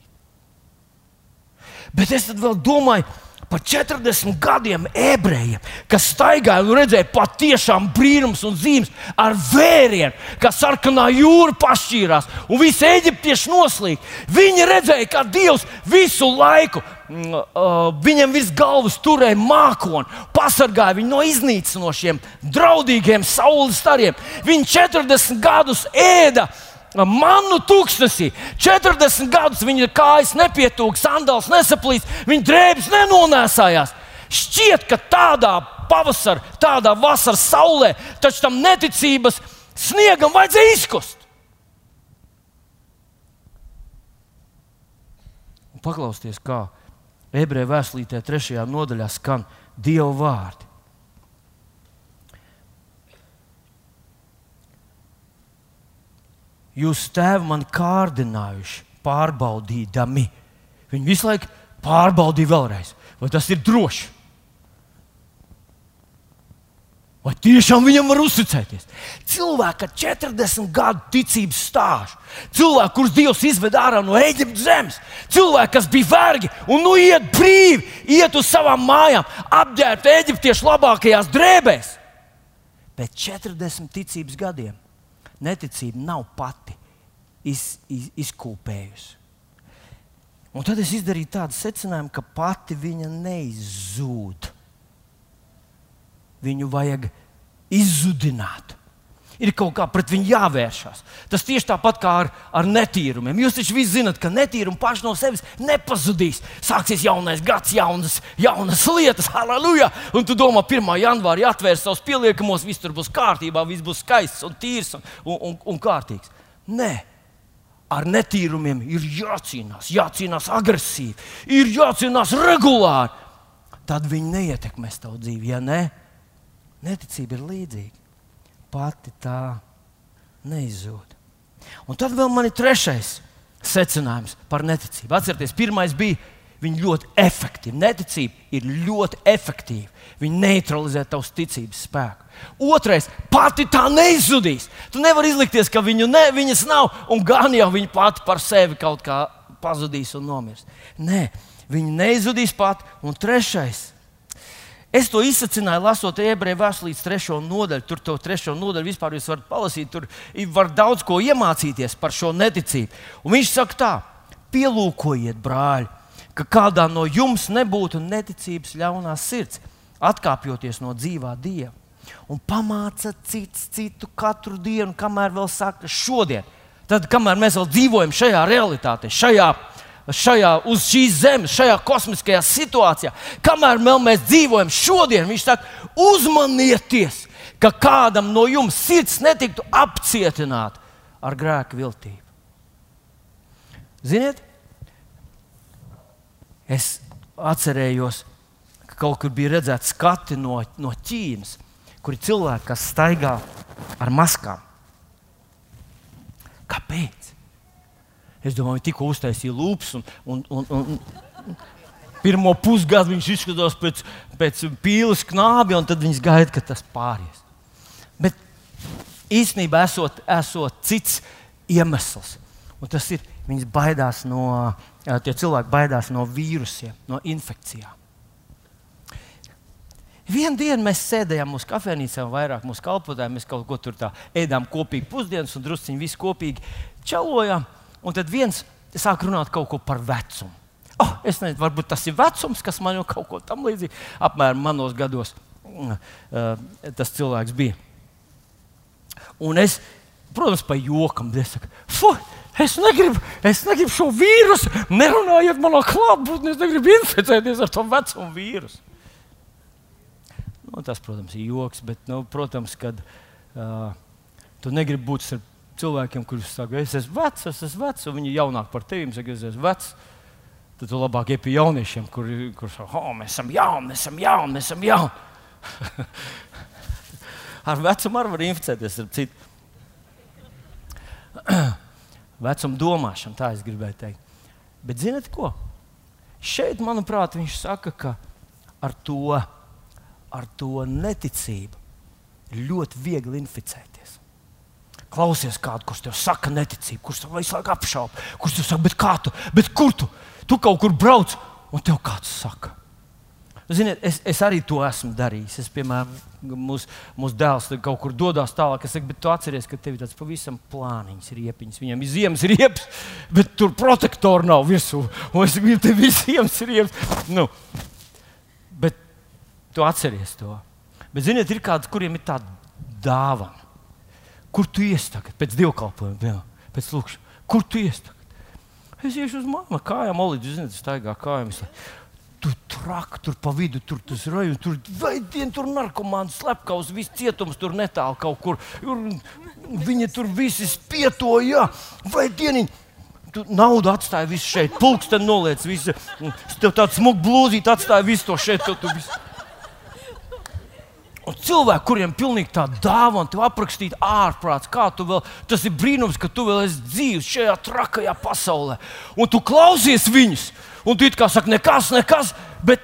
Bet es vēl domāju, par 40 gadiem ebrejiem, kas staigāja un redzēja patiešām brīnums un zīmes ar vērienu, kā sarkanā jūra pašķīrās un visi eģiptieši noslīd. Viņi redzēja, kā Dievs visu laiku mm, uh, viņam virs galvas turēja mākoni, pasargāja viņu no iznīcinošiem, draudīgiem saules stariem. Viņi 40 gadus ēda Manu tūkstnesī 40 gadus viņa kājas nepietūka, sandāls nesaplīs, viņa drēbes nenonēsājās. Šķiet, ka tādā pavasarī, tādā vasaras saulē, taču tam neticības sniegam vajadzēja izkust. Un paklausieties, kā ebreju vēstulītē, trešajā nodaļā skan Dieva vārdi. Jūs tēvi man kārdinājuši, pārbaudīdami. Viņi visu laiku pārbaudīja vēlreiz, vai tas ir droši. Vai tiešām viņam var uzticēties? Cilvēks ar 40 gadu ticības stāžu, cilvēks, kurš Dievs izved ārā no Eģiptes zemes, cilvēks, kas bija vergi un nu iet brīvi, iet uz savām mājām, apģērbt eģiptiešu labākajās drēbēs. Pēc 40 ticības gadiem neticība nav pati iz, iz, izkūpējusi. Un tad es izdarīju tādu secinājumu, ka pati viņa neizzūd. Viņu vajag izzudināt. Ir kaut kā pret viņu jāvēršas. Tas tieši tāpat kā ar, ar netīrumiem. Jūs taču visi zinat, ka netīrumi paši no sevis nepazudīs. Sāksies jaunais gads, jaunas, jaunas lietas, halleluja! Un tu domā, 1. janvārī atvērs savus pieliekamos, viss tur būs kārtībā, viss būs skaists un tīrs un, un, un, un kārtīgs. Nē, ar netīrumiem ir jācīnās, jācīnās agresīvi, ir jācīnās regulāri. Tad viņi neietekmēs tavu dzīvi. Ja nē, neticība ir līdzīga pati tā neizzūd. Un tad vēl man ir trešais secinājums par neticību. Atcerieties, pirmais bija, viņi ļoti efektīvi. Neticība ir ļoti efektīva. Viņi neutralizē tavas ticības spēku. Otrais, pati tā neizzudīs. Tu nevari izlikties, ka viņu ne, viņas nav, un gan jau viņa pati par sevi kaut kā pazudīs un nomirs. Nē, viņa neizzudīs pati. Un trešais, Es to izsacināju, lasot ebreju vēstuli līdz trešo nodaļu. Tur to trešo nodaļu vispār jūs varat palasīt. Tur var daudz ko iemācīties par šo neticību. Un viņš saka, tā, pielūkojiet, brāļi, ka kādā no jums nebūtu neticības ļaunās sirds, atkāpjoties no dzīvā dieva. Un pamāca cits citu katru dienu, kamēr vēl saka, šodien. Tad, kamēr mēs vēl dzīvojam šajā realitātē, šajā šajā, uz šīs zemes, šajā kosmiskajā situācijā, kamēr mēs dzīvojam šodien, viņš saka, uzmanieties, ka kādam no jums sirds netiktu apcietināta ar grēku viltību. Ziniet, es atcerējos, ka kaut kur bija redzēts skati no, no Ķīnas, kur ir cilvēki, kas staigā ar maskām. Kāpēc? Es domāju, tikko uztaisīja lūpas. Un, un, un, un, pirmo pusgadu viņš izskatās pēc, pēc pīles knābi, un tad viņš gaida, ka tas pāries. Bet īstenībā esot, esot cits iemesls. Un tas ir, viņi baidās no, tie cilvēki baidās no vīrusiem, no infekcijām. Vienu dienu mēs sēdējām mūsu kafejnīcā, vairāk mūsu kalpotāji. Mēs kaut ko tur tā ēdām kopīgi pusdienas, un druskuļi visi kopīgi čalojām. Un tad viens sāk runāt kaut ko par vecumu. Oh, es nezinu, varbūt tas ir vecums, kas man jau kaut ko tam līdzīgu, apmēram manos gados uh, tas cilvēks bija. Un es, protams, pa jokam, es saku, fuck! Es negribu, es negribu šo vīrusu. Nerunājiet manā klātbūtnē, es negribu inficēties ar to vecumu vīrusu. Nu, tas, protams, ir joks, bet, nu, protams, kad uh, tu negribi būt starp cilvēkiem, kurus saka, es esmu vecs, es esmu vecs, un viņi ir jaunāki par tevi, saka, es esmu vecs. Tad tu labāk ej pie jauniešiem, kuriem kur saka, oh, mēs esam jauni, mēs esam jauni, mēs esam jauni. ar vecumu arī var inficēties ar citu. Vecuma domāšana, tā es gribēju teikt. Bet zinat ko? Šeit, manuprāt, viņš saka, ka ar to, ar to neticību ļoti viegli inficēties. Klausies kādu, kurš tev saka neticību, kurš tev visu laiku apšauba, kurš tev saka, bet kā tu, bet kur tu? Tu kaut kur brauc, un tev kāds saka. Ziniet, es, es arī to esmu darījis. Es, piemēram, mūsu mūs dēls kaut kur dodas tālāk. Es saku, bet tu atceries, ka tev ir tāds pavisam plāniņš, riepiņš. Viņam ir ziemas riepas, bet tur protektora nav virsū. Un es gribu tev visiem riepas. Nu, bet tu atceries to. Bet, ziniet, ir kāds, kuriem ir tāda dāvana. Kur tu ies tagad? Pēc dievkalpojuma, pēc lūkšanas. Kur tu ies tagad? Es iešu uz māmu kājām, olīdzi, zinot, staigā kājām. Tur traki, tur pa vidu, tur tas rajonus, tur veidienu, tur narkomāns, slepkavs, viss cietums tur netālu kaut kur. Viņi tur visi spietoja, vai dieniņi. Tu naudu atstāji visu šeit, pulksteni noliec, visu. Tev tāds smugs blūzīt atstāja visu to šeit. Tu, tu visu. Un cilvēki, kuriem pilnīgi tā dāvana, tev aprakstīt ārprāts, kā tu vēl, tas ir brīnums, ka tu vēl esi dzīves šajā trakajā pasaulē. Un tu klausies viņus, un tu kā saki, nekas, nekas, bet,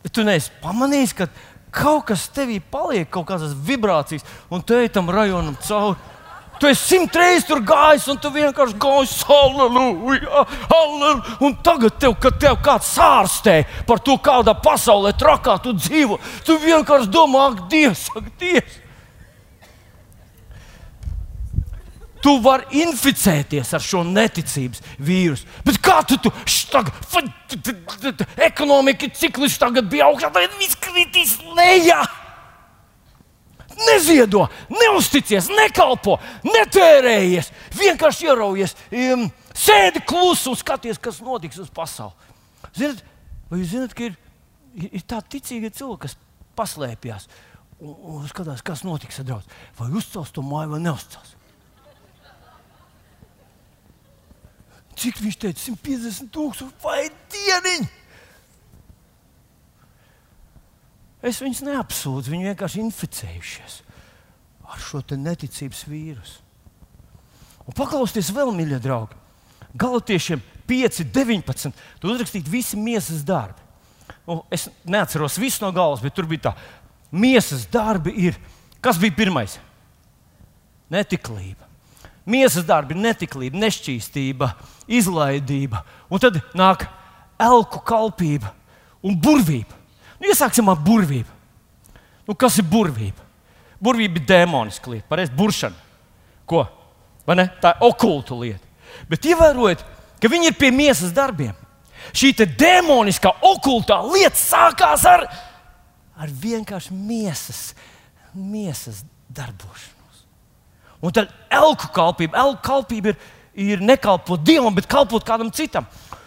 bet tu neesi pamanījis, ka kaut kas tevī paliek, kaut kādas vibrācijas, un tu ej tam rajonam cauri. Tu esi simt reizes tur gājis, un tu vienkārši gājies, halleluja, halleluja. Un tagad, tev, kad tev kāds sārstē par to, kādā pasaulē trakā tu dzīvo, tu vienkārši domā, ak, Dievs, ak, Dievs. Tu vari inficēties ar šo neticības vīrusu. Bet kā tu to tagad, ekonomika cikliski tagad bija augšā, tad viss kritīs lejā neziedo, neusticies, nekalpo, netērējies, vienkārši ieraujies, um, sēdi klusi un skaties, kas notiks uz pasauli. Ziniet, vai jūs zināt, ka ir, ir tādi ticīgi cilvēki, kas paslēpjas un, un skatās, kas notiks ar draugu? Vai uzcels to māju vai neuzcels? Cik viņš teica, 150 tūkstoši vai dieniņi? Es viņus neapsūdzu, viņi vienkārši inficējušies ar šo neticības vīrusu. Un paklausieties vēl, mīļie draugi, Galotiešiem 5, 19. Tur uzrakstīt visi miesas darbi. Un es neatceros visu no galvas, bet tur bija tā, miesas darbi ir. Kas bija pirmais? Netiklība. Miesas darbi ir netiklība, nešķīstība, izlaidība. Un tad nāk elku kalpība un burvība. Nu, iesāksim ar burvību. Nu, kas ir burvība? Burvība ir dēmoniska lieta, pareizi, buršana. Ko? Tā ir okulta lieta. Bet ievērojiet, ka viņi ir pie miesas darbiem. Šī demoniskā, okultā lieta sākās ar, ar vienkārši miesas, miesas darbošanos. Un tad elku kalpība, elku kalpība ir, ir nekalpot dievam, bet kalpot kādam citam.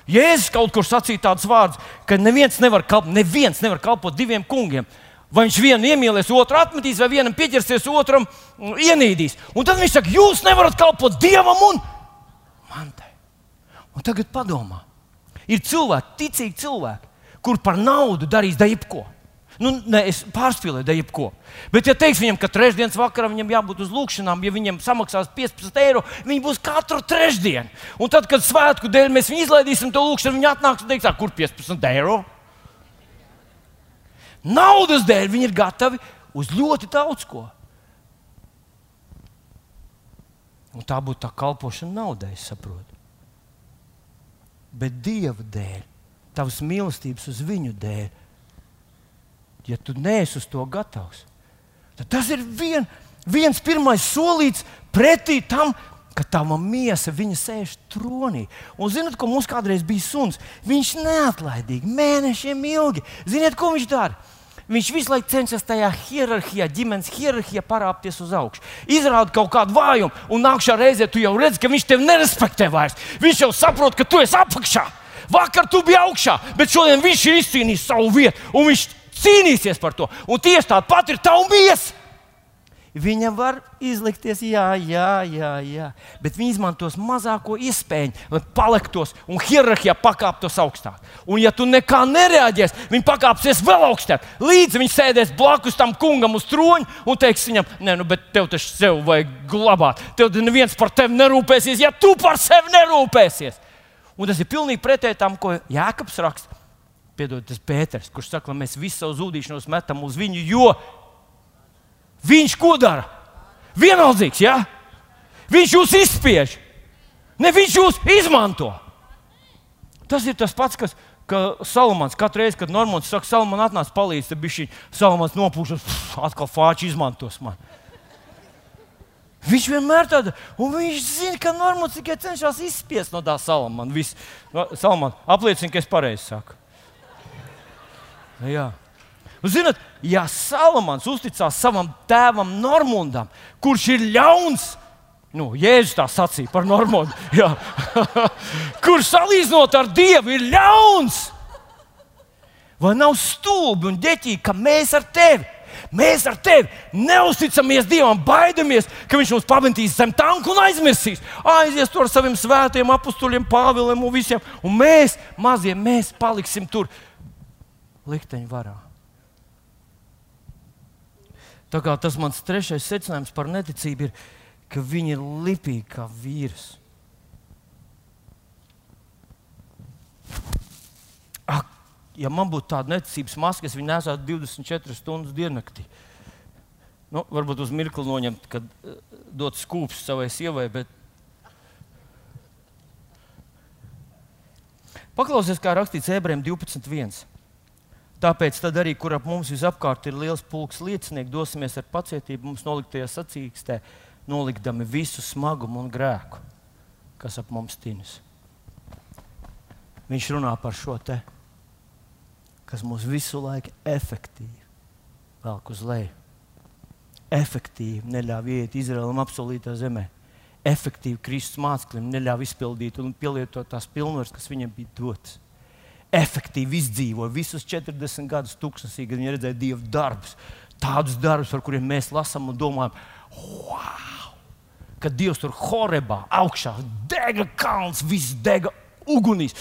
Jēzus kaut kur sacīja tādus vārdus, ka neviens nevar kalpot, neviens nevar kalpot diviem kungiem. Vai viņš vienu iemīlēs, otru atmetīs, vai vienam pieķersies, otram mm, ienīdīs. Un tad viņš saka, jūs nevarat kalpot dievam un mantai. Un tagad padomā, ir cilvēki, ticīgi cilvēki, kur par naudu darīs da jebko. Nu, ne, es pārspīlēju, da jebko. Bet, ja teiks viņam, ka trešdienas vakarā viņam jābūt uz lūkšanām, ja viņam samaksās 15 eiro, viņi būs katru trešdienu. Un tad, kad svētku dēļ mēs viņu izlaidīsim, to lūkšanu, viņi atnāks un teiks, kur 15 eiro? Naudas dēļ viņi ir gatavi uz ļoti daudz ko. Un tā būtu tā kalpošana naudai, saprotu. Bet Dieva dēļ, tavas mīlestības uz viņu dēļ ja tu neesi uz to gatavs, tad tas ir vien, viens pirmais solīts pretī tam, ka tava miesa sēž tronī. Un zinot, ko mums kādreiz bija suns, viņš neatlaidīgi mēnešiem ilgi. Ziniet, ko viņš dara? Viņš visu laiku cenšas tajā hierarhijā, ģimenes hierarhijā parāpties uz augšu. Izrāda kaut kādu vājumu, un nākamā reizē tu jau redzi, ka viņš tevi nerespektē vairs. Viņš jau saprot, ka tu esi apakšā. Vakar tu biji augšā, bet šodien viņš ir izcīnījis savu vietu, un viņš cīnīsies par to. Un tieši tāda pati ir tava miesa. Viņa var izlikties, jā, jā, jā, jā. bet viņi izmantos mazāko iespēju, lai paliktos un hierarhijā pakāptos augstāk. Un, ja tu nekā nereaģēsi, viņi pakāpsies vēl augstāk. Līdz viņi sēdēs blakus tam kungam uz troņa un teiks viņam, nē, nu, bet tev taču sev vajag glabāt. Tev neviens par tevi nerūpēsies, ja tu par sevi nerūpēsies. Un tas ir pilnīgi pretēji tam, ko Jēkabs raksta. Piedod, tas Pēters, kurš saka, ka mēs visu savu zudīšanos metam uz viņu, jo Viņš ko dara? Vienaldzīgs, ja? Viņš jūs izspiež. Ne viņš jūs izmanto. Tas ir tas pats, kas ka Salamans katru reizi, kad Normons saka, Salamans atnāc palīdz, tad viņš Salamans nopūšas, atkal fāči izmantos man. Viņš vienmēr tāda, un viņš zina, ka Normons tikai cenšas izspiest no tā Salamana. Salamans apliecina, ka es pareizi saku. Jā. Un, zinat, ja Salamans uzticās savam tēvam Normundam, kurš ir ļauns, nu, Jēzus tā sacīja par Normundu, kurš salīdzinot ar Dievu ir ļauns, vai nav stulbi un ģeķīgi, ka mēs ar tevi Mēs ar tevi neusticamies Dievam, baidamies, ka Viņš mums pametīs zem tanku un aizmirsīs. Aizies tur ar saviem svētiem apstuļiem, Pāviliem un visiem. Un mēs, mazie, mēs paliksim tur likteņu varā. Tā kā tas mans trešais secinājums par neticību ir, ka viņi ir lipīgi kā vīrs. Ak, ja man būtu tāda neticības maska, es viņu nesātu 24 stundas diennaktī. Nu, varbūt uz mirkli noņemt, kad uh, dot skūpstu savai sievai. Bet... Paklausies, kā rakstīts ebrejiem 12.1. Tāpēc arī, kur ap mums visapkārt ir liels pulks liecinieku, dosimies ar pacietību mums noliktajā sacīkstē, nolikdami visu smagumu un grēku, kas ap mums tinis. Viņš runā par šo te, kas mūs visu laiku efektīvi velk uz leju. Efektīvi neļāva iet Izraēlam apsolītā zemē. Efektīvi Kristus mācekļiem neļāva izpildīt un pielietot tās pilnvaras, kas viņam bija dotas efektīvi izdzīvoja visus 40 gadus tūkstnesī, kad viņi redzēja Dieva darbus. Tādus darbus, par kuriem mēs lasām un domājam, wow! Kad Dievs tur horebā augšā dega kalns, viss dega ugunīs,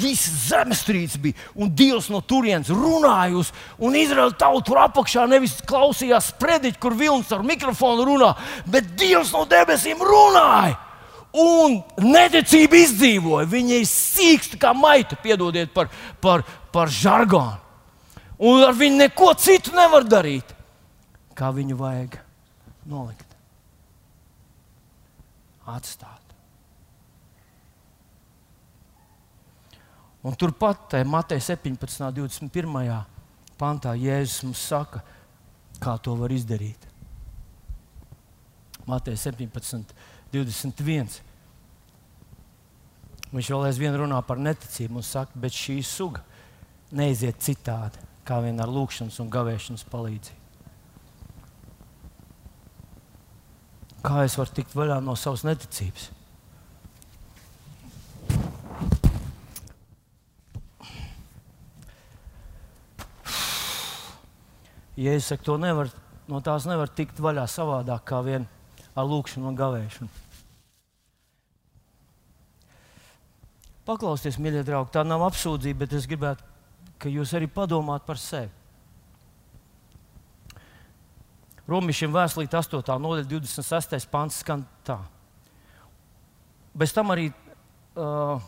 viss zemestrīce bija, un Dievs no turienes runāja, un Izraēla tauta tur apakšā nevis klausījās sprediķi, kur vilnis ar mikrofonu runā, bet Dievs no debesīm runāja un neticību izdzīvoja. Viņa ir sīksta kā maita, piedodiet par, par, par žargonu. Un ar viņu neko citu nevar darīt, kā viņu vajag nolikt. Atstāt. Un turpat Matei 17. un 21. pantā Jēzus mums saka, kā to var izdarīt. Matei 17. 21. Viņš vēl aizvien runā par neticību un saka, bet šī suga neiziet citādi, kā vien ar lūkšanas un gavēšanas palīdzību. Kā es varu tikt vaļā no savas neticības? Ja es saku, to nevar, no tās nevar tikt vaļā savādāk kā vien ar lūkšanu un gavēšanu. Paklausieties, mīļie draugi, tā nav apsūdzība, bet es gribētu, ka jūs arī padomātu par sevi. Romiešiem vēstulīt 8. nodaļa, 26. pāns skan tā. Bez tam arī, uh,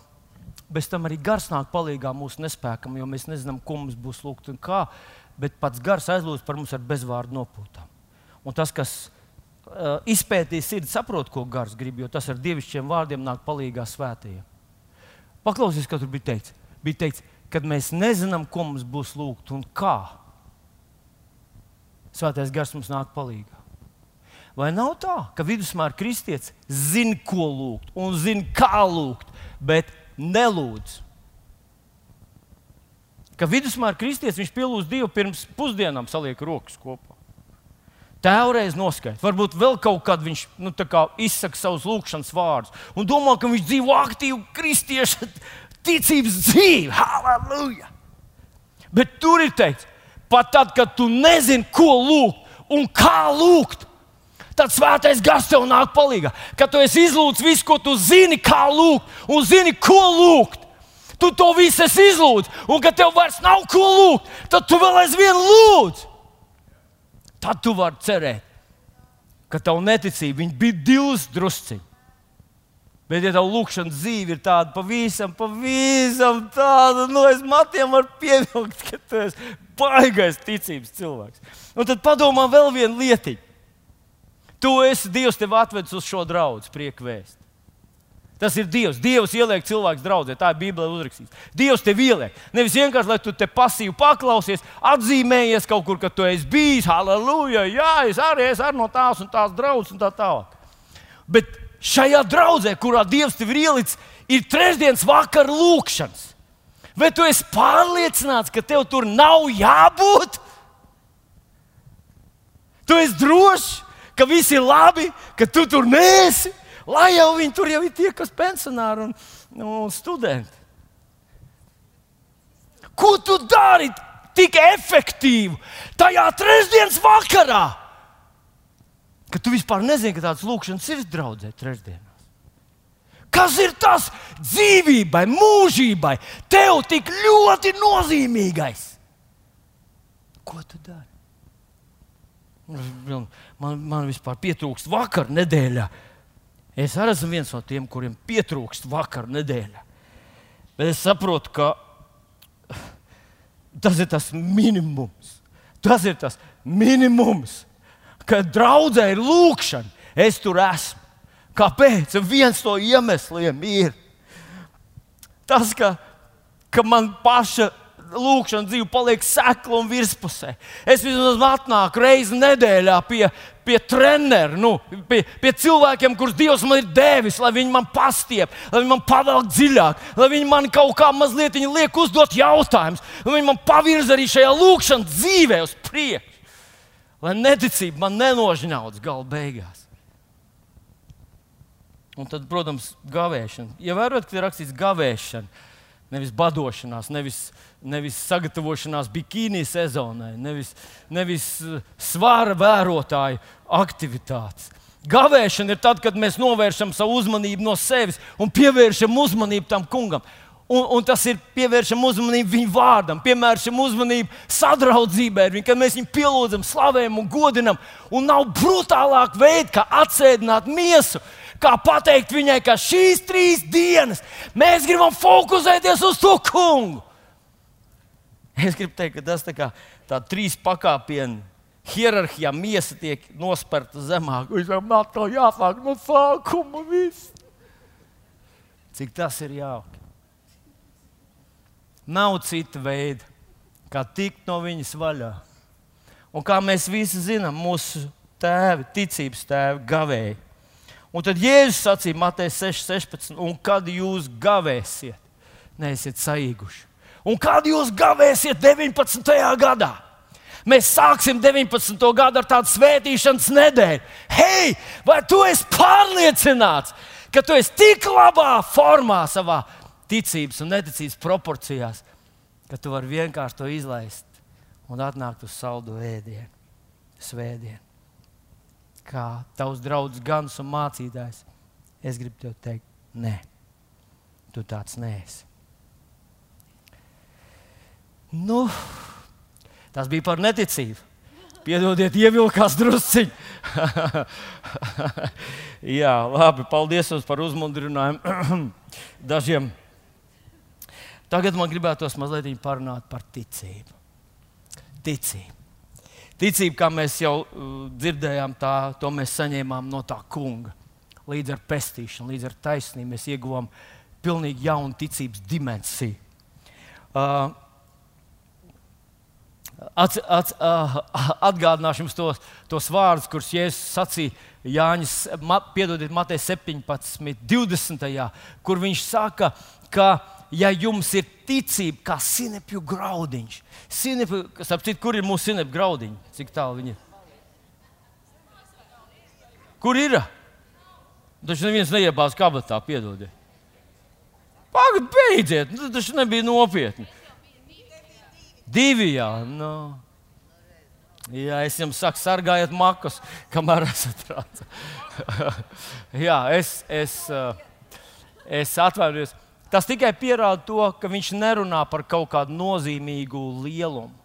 bez tam arī gars nāk palīdzīgā mūsu nespēkam, jo mēs nezinām, ko mums būs lūgt un kā, bet pats gars aizlūdz par mums ar bezvārdu nopūtām. Un tas, kas izpētīs sirdi, saprot, ko gars grib, jo tas ar dievišķiem vārdiem nāk palīdzīgā svētajiem. Paklausieties, kas tur bija teikts. Bija teikts, kad mēs nezinām, ko mums būs lūgt un kā. Svētais gars mums nāk palīdzīgā. Vai nav tā, ka vidusmēra kristietis zina, ko lūgt un zina, kā lūgt, bet nelūdz? Ka vidusmēra kristietis viņš pielūdz Dievu pirms pusdienām, saliek rokas kopā. Tēvreiz noskaidrot, varbūt vēl kaut kad viņš nu, izsaka savus lūgšanas vārdus un domā, ka viņš dzīvo aktīvu kristiešu ticības dzīvi. Halleluja! Bet tur ir teikts, pat tad, kad tu nezini, ko lūgt un kā lūgt, Tad svētais gars tev nāk palīdzīgā. Kad tu esi izlūdzis visu, ko tu zini, kā lūgt, un zini, ko lūgt. Tu to visu esi izlūdzis, un kad tev vairs nav ko lūgt, tad tu vēl aizvien lūdz. Tad tu vari cerēt, ka tavu neticību bija divas drusciņas. Bet, ja tavs lūkšanas dzīve ir tāda pavisam, pavisam tāda, nu, es matiem varu pievilkt, ka tu esi baigais ticības cilvēks. Un tad padomā vēl vienu lietiņu. Tu esi Dievs, tev atvedis uz šo draugu, prieku vēst. Tas ir Dievs. Dievs ieliek cilvēku draudzē. Tā ir Bībelē uzrakstīts. Dievs tev ieliek. Nevis vienkārši, lai tu te pasīvi paklausies, atzīmējies kaut kur, ka tu esi bijis. Halleluja! Jā, es arī esmu ar no tās un tās draudzes un tā tālāk. Bet šajā draudzē, kurā Dievs tev ir ielicis, ir trešdienas vakara lūkšanas. Vai tu esi pārliecināts, ka tev tur nav jābūt? Tu esi drošs, ka viss ir labi, ka tu tur nesi. Lai jau viņi tur jau ir tie, kas pensionāri un, un studenti. Ko tu dari tik efektīvi tajā trešdienas vakarā? Ka tu vispār nezini, ka tāds lūkšanas ir draudzē trešdienās. Kas ir tas dzīvībai, mūžībai, tev tik ļoti nozīmīgais? Ko tu dari? Man, man vispār pietrūkst vakar nedēļā. Es arī esmu viens no tiem, kuriem pietrūkst vakar nedēļā. Bet es saprotu, ka tas ir tas minimums. Tas ir tas minimums, kad draudzē ir lūkšana. Es tur esmu. Kāpēc? Viens no iemesliem ir tas, ka, ka man paša lūkšana dzīve paliek sekla un virspusē. Es vismaz atnāku reizi nedēļā pie, pie treneriem, nu, pie, pie cilvēkiem, kurus Dievs man ir devis, lai viņi man pastiep, lai viņi man pavelk dziļāk, lai viņi man kaut kā mazliet liek uzdot jautājumus, lai viņi man pavirza arī šajā lūkšanas dzīvē uz priekšu, lai neticība man nenožņauts gala beigās. Un tad, protams, gavēšana. Ievērot, ka ir rakstīts gavēšana, nevis badošanās, nevis nevis sagatavošanās bikīni sezonai, nevis, nevis eh, svāra vērotāju aktivitātes. Gavēšana ir tad, kad mēs novēršam savu uzmanību no sevis un pievēršam uzmanību tam kungam. Un, un tas ir pievēršam uzmanību viņa vārdam, pievēršam uzmanību sadraudzībai, kad mēs viņu pielūdzam, slavējam un godinam. Un nav brutālāk veida, kā atsēdināt miesu, kā pateikt viņai, ka šīs trīs dienas mēs gribam fokusēties uz to kungu. Es gribu teikt, ka tas tā kā tā trīs pakāpienu hierarhijā miesa tiek nosperta zemāk. Man to jāsāk no sākuma. Viss. Cik tas ir jauki. Nav cita veida, kā tikt no viņas vaļā. Un kā mēs visi zinām, mūsu tēvi, ticības tēvi, gavēji. Un tad Jēzus sacīja, Matei 6,16, un kad jūs gavēsiet, neesiet saīguši. Un kad jūs gavēsiet 19. gadā? Mēs sāksim 19. gadu ar tādu svētīšanas nedēļu. Hei, vai tu esi pārliecināts, ka tu esi tik labā formā savā ticības un neticības proporcijās, ka tu vari vienkārši to izlaist un atnākt uz saldu ēdienu, svētdienu? Kā tavs draugs Gans un mācītājs, es gribu tev teikt, nē, tu tāds neesi. Nu, tas bija par neticību. Piedodiet, ievilkās drusciņi. Jā, labi, paldies jums par uzmundrinājumu dažiem. Tagad man gribētos mazliet parunāt par ticību. Ticība. Ticība, kā mēs jau uh, dzirdējām, tā, to mēs saņēmām no tā kunga. Līdz ar pestīšanu, līdz ar taisnību mēs ieguvām pilnīgi jaunu ticības dimensiju. Uh, At, at, atgādināšu jums tos, tos vārdus, kurus Jēzus sacīja Jānis, piedodiet, Matei 17, 20, kur viņš saka, ka, ja jums ir ticība, kā sinepju graudiņš, sinepju, sapcīt, kur ir mūsu sinepju graudiņi, cik tālu viņi ir? Kur ir? Taču neviens neiebāz kabatā, piedodiet. Pagaidiet, beidziet, nu, tas nebija nopietni. Divi, jā. Nu. Jā, es jums saku, sargājiet makus, kamēr esat rāds. Jā, es, es, eh, es atvainojos. Tas tikai pierāda to, ka viņš nerunā par kaut kādu nozīmīgu lielumu.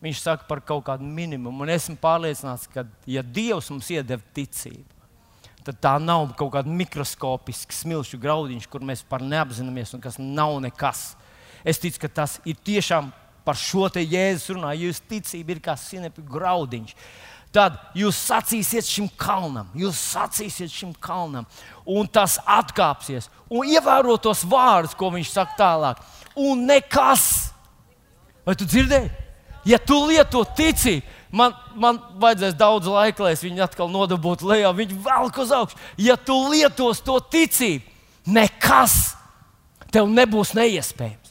Viņš saka par kaut kādu minimumu. Un esmu pārliecināts, ka, ja Dievs mums iedeva ticību, tad tā nav kaut kāda mikroskopiska smilšu graudiņš, kur mēs par neapzināmies un kas nav nekas. Es ticu, ka tas ir tiešām par šo te jēzus runā. Jūsu ticība ir kā sinepju graudiņš. Tad jūs sacīsiet šim kalnam, jūs sacīsiet šim kalnam, un tas atkāpsies. Un ievērot tos vārdus, ko viņš saka tālāk. Un nekas, vai tu dzirdēji? Ja tu lieto ticību, man, man vajadzēs daudz laika, lai es viņu atkal nodabūtu lejā, viņu velk uz augšu. Ja tu lietos to ticību, nekas tev nebūs neiespējams.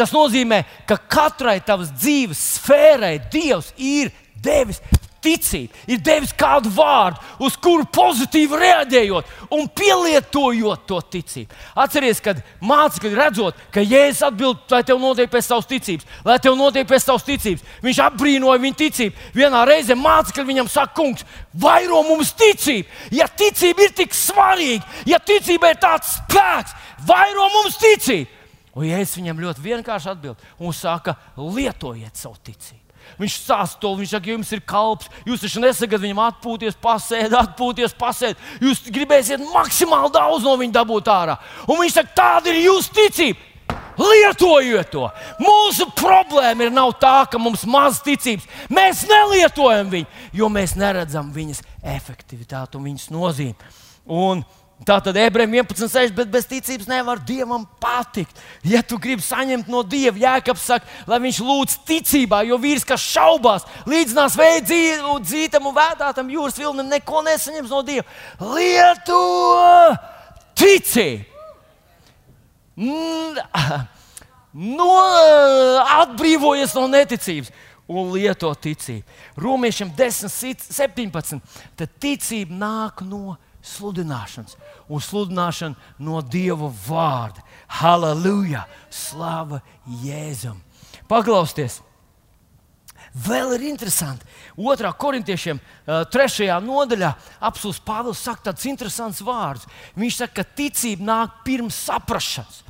Tas nozīmē, ka katrai tavas dzīves sfērai Dievs ir devis ticību, ir devis kādu vārdu, uz kuru pozitīvi reaģējot un pielietojot to ticību. Atcerieties, kad mācekļi redzot, ka Jēzus atbild, lai tev notiek pēc savas ticības, lai tev notiek pēc savas ticības, viņš apbrīnoja viņa ticību. Vienā reizē mācekļi viņam saka, kungs, vairo mums ticību. Ja ticība ir tik svarīga, ja ticība ir tāds spēks, vairo mums ticību. Un Jēzus viņam ļoti vienkārši atbild un saka, lietojiet savu ticību. Viņš stāsta to, viņš saka, jums ir kalps, jūs taču nesagaidat viņam atpūties, pasēdi, atpūties, pasēdi. Jūs gribēsiet maksimāli daudz no viņa dabūt ārā. Un viņš saka, tāda ir jūsu ticība. Lietojiet to! Mūsu problēma ir tā, ka mums ir maz ticības. Mēs nelietojam viņu, jo mēs neredzam viņas efektivitāti un viņas nozīmi. Un Tā tad ebrejiem 11,6, bet bez ticības nevar dievam patikt. Ja tu gribi saņemt no dieva, jēkabs saka, lai viņš lūdz ticībā, jo vīrs, kas šaubās, līdzinās veidu dzītam un vētātam jūras vilnim, neko nesaņems no dieva. Lieto ticību! No, atbrīvojies no neticības un lieto ticību. Romiešiem 10, 17. Tad ticība nāk no sludināšanas un sludināšana no Dieva vārda. Halleluja! Slava Jēzum! Paklausieties! Vēl ir interesanti. Otrā korintiešiem, trešajā nodaļā, apelsīns Pāvils saka tādus interesantus vārdus. Viņš saka, ka ticība nāk pirms saprāšanas.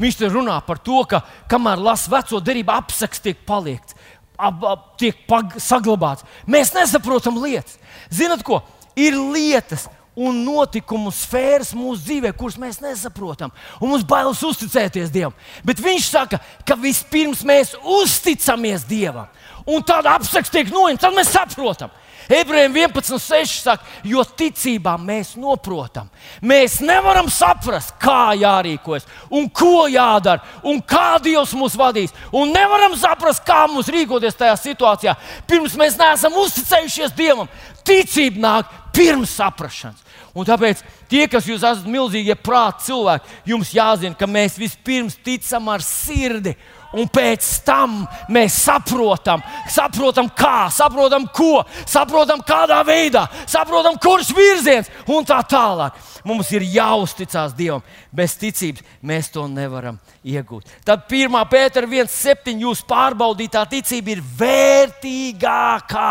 Viņš te runā par to, ka kamēr lasa veco derību, apsaks tiek palikts, ap, ap, tiek saglabāts. Mēs nesaprotam lietas. Zinat, ko? Ir lietas, un notikumu sfēras mūsu dzīvē, kuras mēs nesaprotam. Un mums bailes uzticēties Dievam. Bet viņš saka, ka vispirms mēs uzticamies Dievam. Un tāda apsaks tiek noņemta, tad mēs saprotam. Ebrejiem 11,6 saka, jo ticībā mēs saprotam. Mēs nevaram saprast, kā jārīkojas, un ko jādara, un kā Dievs mūs vadīs. Un nevaram saprast, kā mums rīkoties tajā situācijā. Pirms mēs neesam uzticējušies Dievam, ticība nāk pirms saprašanas. Un tāpēc tie, kas jūs esat milzīgie prāti cilvēki, jums jāzina, ka mēs vispirms ticam ar sirdi. Un pēc tam mēs saprotam, saprotam, kā, saprotam, ko, saprotam, kādā veidā, saprotam, kurš virziens un tā tālāk. Mums ir jāuzticas Dievam. Bez ticības mēs to nevaram iegūt. Tad 1. pētera 1,7. jūsu pārbaudītā ticība ir vērtīgākā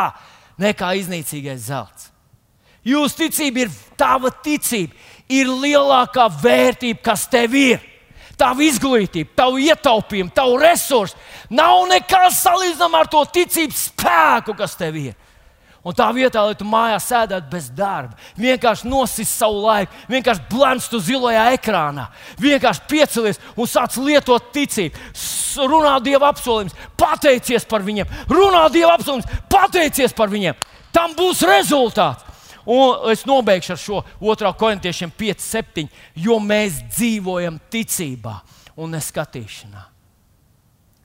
nekā iznīcīgais zelts. Jūsu ticība ir tava ticība, ir lielākā vērtība, kas tev ir. Tava izglītība, tavu ietaupījumu, tavu resursu nav nekas salīdzināms ar to ticības spēku, kas tev ir. Un tā vietā, lai tu mājās sēdētu bez darba, vienkārši nosis savu laiku, vienkārši blēmstu zilajā ekrānā, vienkārši piecelies un sāc lietot ticību, runā Dieva apsolījumus, pateicies par viņiem, runā Dieva apsolījumus, pateicies par viņiem. Tam būs rezultāts. Un es nobeigšu ar šo 2. korintiešiem 5, 7, jo mēs dzīvojam ticībā un neskatīšanā.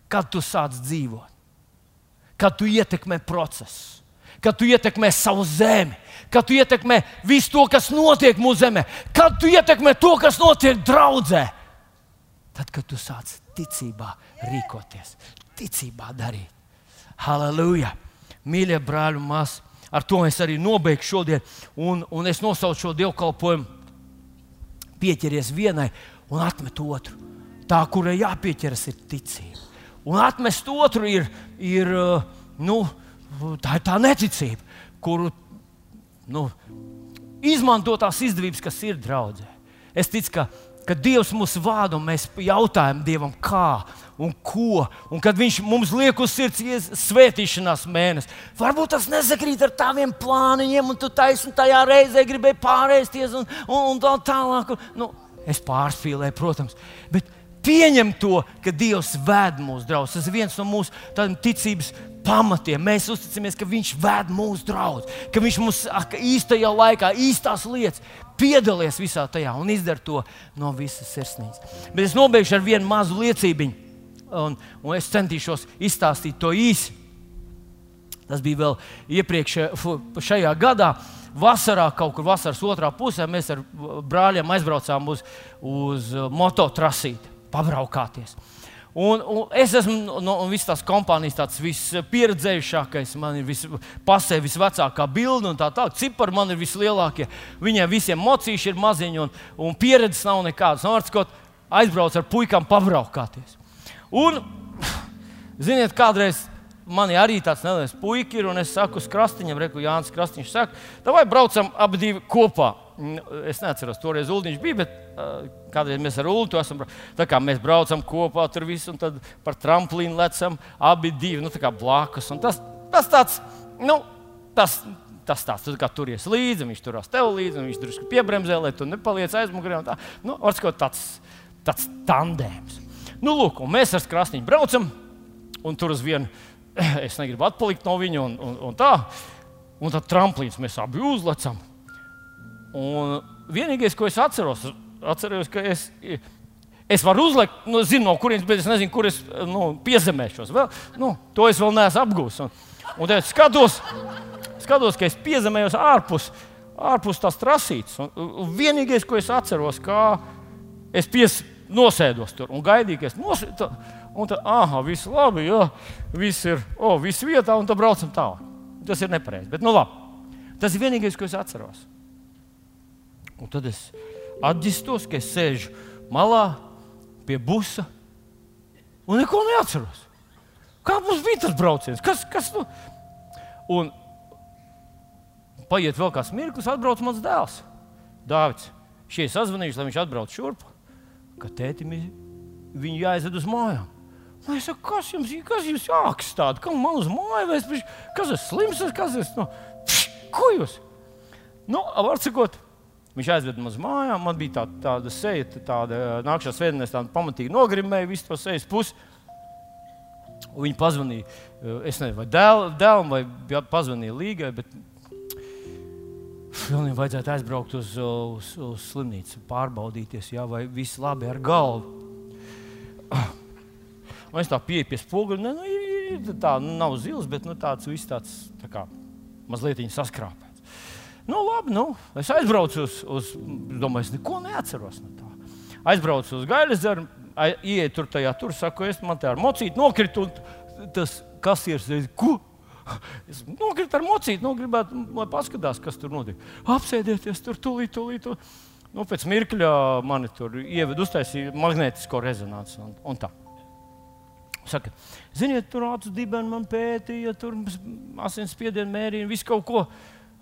Kad tu sāc dzīvot, kad tu ietekmē procesu, kad tu ietekmē savu zemi, kad tu ietekmē visu to, kas notiek mūsu zemē, kad tu ietekmē to, kas notiek draudzē, tad, kad tu sāc ticībā rīkoties, ticībā darīt. Halleluja! Mīļie brāļi māsas! Ar to es arī nobeigšu šodien. Un, un es nosaucu šo dievkalpojumu, pieķeries vienai un atmet otru. Tā, kurai jāpieķeras, ir ticība. Un atmest otru ir, ir nu, tā ir tā neticība, kuru nu, izmanto tās izdevības, kas ir draudzē. Es ticu, ka, ka Dievs mūs vada un mēs jautājam Dievam, kā un ko. Un kad Viņš mums liek uz sirds svētīšanās mēnesi, varbūt tas nesakrīt ar taviem plāniem, un tu taisni tajā reizē gribēji pārēsties un, un, un tā tālāk. Nu, es pārspīlēju, protams. Bet pieņem to, ka Dievs ved mūsu draugus. Tas ir viens no mūsu ticības pamatiem. Mēs uzticamies, ka Viņš ved mūsu draugus, ka Viņš mums īstajā laikā, īstās lietas piedalās visā tajā un izdara to no visas sirsnības. Bet es nobeigšu ar vienu mazu liecību, un, un es centīšos izstāstīt to īsi. Tas bija vēl iepriekš šajā gadā. Vasarā, kaut kur vasaras otrā pusē, mēs ar brāļiem aizbraucām uz, uz mototrasīti pabraukāties. Un, un es esmu no, no visas tās kompānijas tāds vispieredzējušākais. Man ir vis, pasē visvecākā bilde un tā tālāk. Cipari man ir vislielākie. Viņiem visiem mocīši ir maziņi un, un pieredzes nav nekādas. No Vārtskot aizbrauc ar puikām pabraukāties. Un, ziniet, kādreiz man arī tāds neliels puika ir, un es saku uz krastiņam, reku Jānis Krastīņš saka, vai braucam abi divi kopā. Es neatceros, toreiz Uldīņš bija, bet uh, kādreiz mēs ar Ulu esam. Tā kā mēs braucam kopā tur visu, un tad par tramplīnu lecam abi divi, nu tā blakus. Un tas, tas tāds, nu, tas, tas tāds, tu kā turies līdzi, viņš turās tev līdzi, viņš drusku piebremzē, lai tu nepaliec aizmugurē. Tā, nu, varbūt tāds, tāds tandēms. Nu, lūk, mēs ar krasniņu braucam, un tur uz vienu es negribu atpalikt no viņa, un, un, un tā. Un tad tramplīns mēs abi uzlecam. Un vienīgais, ko es atceros, atceros, ka es, es varu uzlikt, nu, zinu, no kurienes, bet es nezinu, kur es nu, piezemēšos. Vēl, nu, to es vēl neesmu apgūlis. Un, un es skatos, skatos, ka es piezemējos ārpus, ārpus tās trasītes. Un, un vienīgais, ko es atceros, kā es pies, nosēdos tur un gaidīju, ka es nosēdos. Un tad, ah, viss labi, jā, viss ir, oh, viss vietā, un tad braucam tālāk. Tas ir nepareizi. Bet, nu, labi. Tas ir vienīgais, ko es atceros. Un tad es atģistos, ka es sēžu malā pie busa un neko neatceros. Kā mums bija tas brauciens? Kas, kas nu? Un paiet vēl kāds mirklis, atbrauc mans dēls. Dāvids, šie sazvanījuši, lai viņš atbrauc šurp, ka tētim viņu jāaizved uz mājām. Nu, es saku, kas jums, kas jums jāakstāda? Kam man uz māju vēst? Kas ir slims? Kas ir? Nu, pš, ko jūs? Nu, var sakot, Viņš aizveda mums mājām, man bija tā, tāda seja, tāda nākamā svētdienā, tāda pamatīgi nogrimēja visu to sejas pusi. Viņi pazvanīja, es nezinu, vai dēl, dēlam, vai pazvanīja līgai, bet Viņam vajadzētu aizbraukt uz, uz, uz slimnīcu, pārbaudīties, jā, vai viss labi ar galvu. Un es tā pieeju pie spoguļa. Nu, ir, ir, tā nu, nav zils, bet nu, tāds viss tāds tā kā, mazliet saskrāpē. Nu, labi, nu, es aizbraucu uz, uz domāju, es neko neatceros no tā. Aizbraucu uz gaļas dzeru, ienāku tur tajā, tur saku, es man te ar mocīti nokritu, un tas kasieris teica, ko? Es nokritu ar mocīti, nu, gribētu, lai paskatās, kas tur notiek. Apsēdieties tur, tūlīt, tūlīt. tūlīt. Nu, pēc mirkļa mani tur ievada, uztaisīja magnētisko rezonanci un, un tā. Saka, ziniet, tur acu dibeni man pētīja, tur asins spiedienu mērīja, visu kaut ko.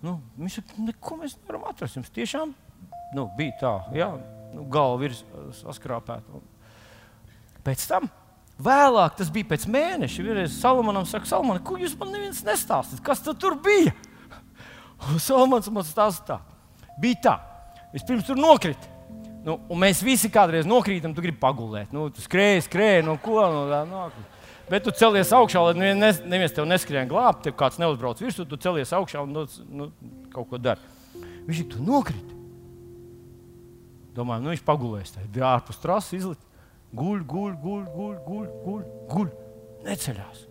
Nu, viņš saka, neko mēs nevaram atrast. Jums tiešām nu, bija tā, jā, nu, galva ir saskrāpēta. Pēc tam, vēlāk, tas bija pēc mēneša, vienreiz Salmanam saka, Salman, ko jūs man neviens nestāstāt? Kas tur bija? Un Salmans man stāsta tā. Bija tā, vispirms tur nokrita. Nu, mēs visi kādreiz nokrītam, tu gribi pagulēt. Nu, tu skrēji, skrēji, no ko no tā nāk. Bet tu celies augšā, lai neviens, neviens tevi neskrien glābt, tev kāds neuzbrauc virsū, tu celies augšā un nu, nu, kaut ko dari. Viņš ir nokrīt. Domāju, nu viņš pagulēs. Tā ir ārpus trases, izlikt. Guļ, guļ, guļ, guļ, guļ, guļ, guļ. Neceļās.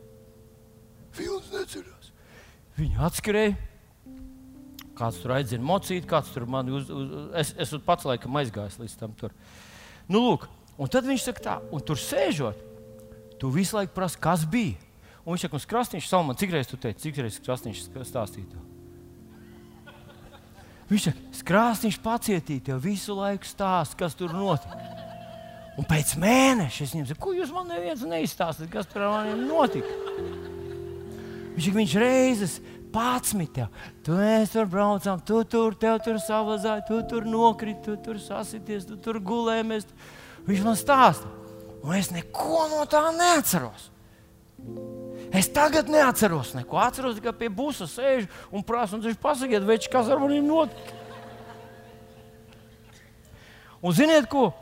Vilnis neceļās. Viņa atskrēja. Kāds tur aizdzina mocīt, kāds tur man uz, uz, es, es pats laikam aizgājis līdz tam tur. Nu, lūk, un tad viņš saka tā, un tur sēžot, Tu visu laiku prasi, kas bija. Un viņš saka, uz krastīņš, Salman, cik reizes tu teici, cik reizes krastīņš stāstīja? Viņš saka, krāsniņš pacietīja tev visu laiku stāst, kas tur notika. Un pēc mēneša es viņam saku, ko jūs man neviens neizstāstāt, kas tur maniem notika. Viņš, viņš reizes jau. Tu mēs tur braucām, tu tur, tev tur savazāji, tu tur nokriti, tu tur sasities, tu tur gulējies. Viņš man stāsta, un es neko no tā neatceros. Es tagad neatceros neko. Atceros, ka pie būsa sēž un prasa, un viņš pasakiet, veči, kas ar maniem notika. Un ziniet, ko?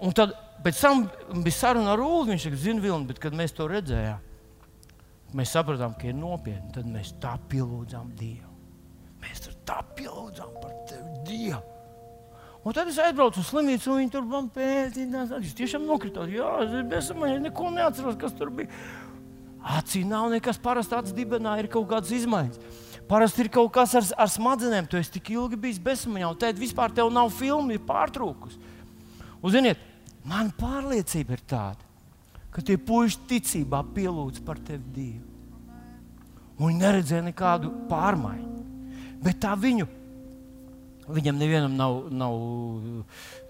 Un tad pēc tam bija saruna ar Ulu. Viņš teica, zina, Vilni, bet kad mēs to redzējām, mēs sapratām, ka ir nopietni. Tad mēs tā pielūdzām Dievu. Mēs tur tā pielūdzām par tevi, Dievu. Un tad es aizbraucu uz slimnīcu, un viņi tur man pētīja. Es tiešām nokritu. Jā, es neko neatceros, kas tur bija. Acī nav nekas parasts. Acis dibenā ir kaut kādas izmaiņas. Parasti ir kaut kas ar, ar smadzenēm. Tu esi tik ilgi bijis bezsamaņā, un tad vispār tev nav filmu, ir pārtrūkus. Un, ziniet, man pārliecība ir tāda, ka tie puiši ticībā pielūdz par tevi Dievu. Un viņi neredzēja nekādu pārmaiņu. Bet tā viņu Viņam nevienam nav, nav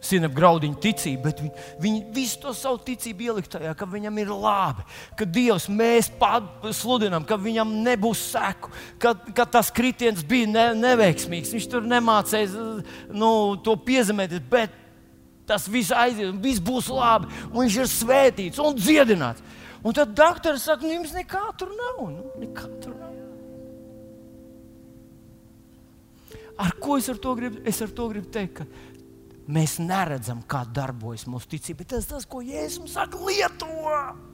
sinepju graudiņu ticība, bet viņi, viņi visu to savu ticību ielikt tajā, ka viņam ir labi, ka Dievs mēs sludinām, ka viņam nebūs seku, ka, ka tas kritiens bija ne, neveiksmīgs. Viņš tur nemācīja nu, to piezemēt, bet tas viss aizies, un viss būs labi, un viņš ir svētīts un dziedināts. Un tad doktori saka, nu jums nekā tur nav. Nu, nekā tur nav. Ar ko es ar to gribu? Es ar to gribu teikt, mēs neredzam, kā darbojas mūsu ticība. Tas tas, ko Jēzus saka, Lietuva!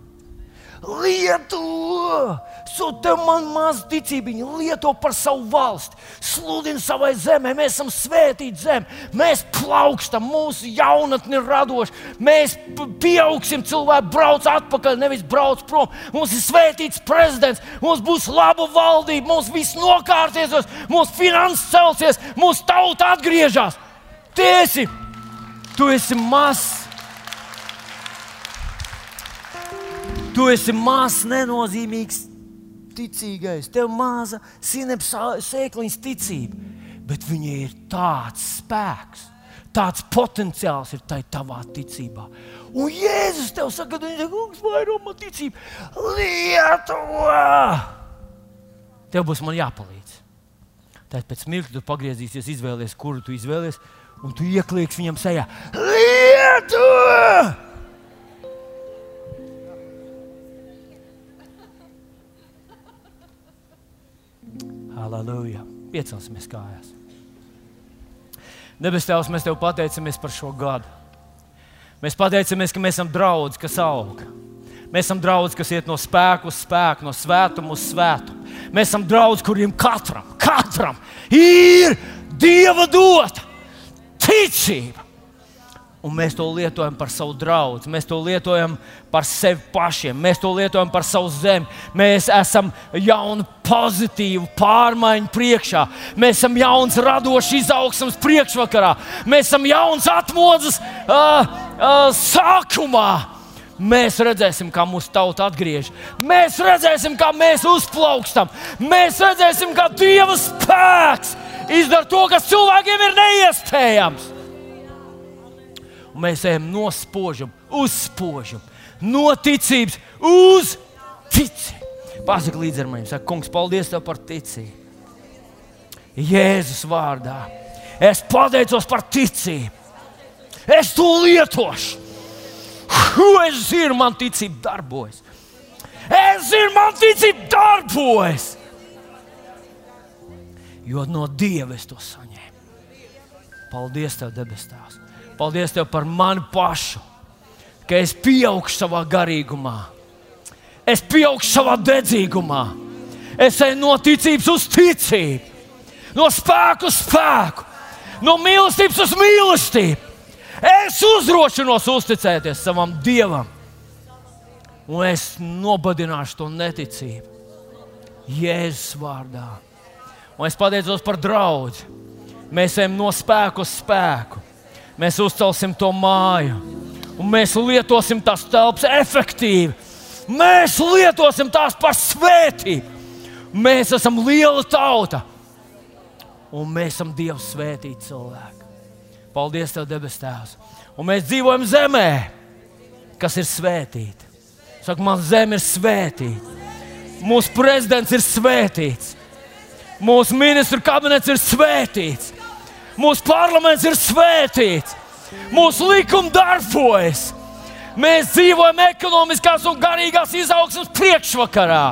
Lieto! Sūta man mazu ticību, lieto par savu valsti, sludina savai zemē. Mēs esam svētīti zeme, mēs plaukstam, mūsu jaunatne ir radoša. Mēs pieaugsim, cilvēki brauc atpakaļ, nevis brauc prom. Mums ir svētīts prezidents, mums būs laba valdība, mums viss nokārsies, mūsu finanses celsies, mūsu tauta atgriežas. Tiesi, tu esi mazs Tu esi mazs, nenozīmīgs, ticīgais. Tev maza sēkliņas ticība, bet viņai ir tāds spēks. Tāds potenciāls ir tajā tavā ticībā. Un Jēzus tev saka, ka viņš ir kungs, vairo man ticību. Lietuva! Tev būs jāpalīdz. Tad pēc mirkļa tu pagriezīsies, izvēlēsies, kuru tu izvēlēsies, un tu ieklieks viņam sejā. Lietuva! Halleluja! Piecelsimies kājās. Debes Tēvs, mēs Tev pateicamies par šo gadu. Mēs pateicamies, ka mēs esam draugi, kas aug. Mēs esam draugi, kas iet no spēka uz spēku, no svētuma uz svētumu. Mēs esam draugi, kuriem katram, katram ir Dieva dota ticība un mēs to lietojam par savu draugu, mēs to lietojam par sevi pašiem, mēs to lietojam par savu zemi. Mēs esam jauni, pozitīvi pārmaiņu priekšā, mēs esam jauns, radošs izaugsmas priekšvakarā, mēs esam jauns atmodas uh, uh, sākumā. Mēs redzēsim, kā mūsu tauta atgriežas. Mēs redzēsim, kā mēs uzplaukstam. Mēs redzēsim, kā Dieva spēks izdara to, kas cilvēkiem ir neiespējams un mēs ejam no spožuma uz spožumu, no ticības uz ticību. Pasaka līdzi ar maniem, saka, Kungs, paldies tev par ticību. Jēzus vārdā. Es pateicos par ticību. Es to lietošu. Es zinu, man ticība darbojas. Es zinu, man ticība darbojas. Jo no Dieva es to saņēmu. Paldies, Tev, debes Tēvs. Paldies Tev par mani pašu, ka es pieaugšu savā garīgumā, es pieaugšu savā dedzīgumā, es eju no ticības uz ticību, no spēka uz spēku, no mīlestības uz mīlestību. Es uzdrošinos uzticēties savam Dievam, un es nobadināšu to neticību. Jēzus vārdā. Un es pateicos par draugu. Mēs ejam no spēka uz spēku mēs uzcelsim to māju, un mēs lietosim tās telpas efektīvi. Mēs lietosim tās par svētību. Mēs esam liela tauta, un mēs esam Dieva svētīti cilvēki. Paldies, Tev, debes Tēvs! Un mēs dzīvojam zemē, kas ir svētīta. Saka, man zeme ir svētīta. Mūsu prezidents ir svētīts. Mūsu ministru kabinets ir svētīts. Mūsu parlaments ir svētīts. Mūsu likumi darbojas. Mēs dzīvojam ekonomiskās un garīgās izaugsmas priekšvakarā.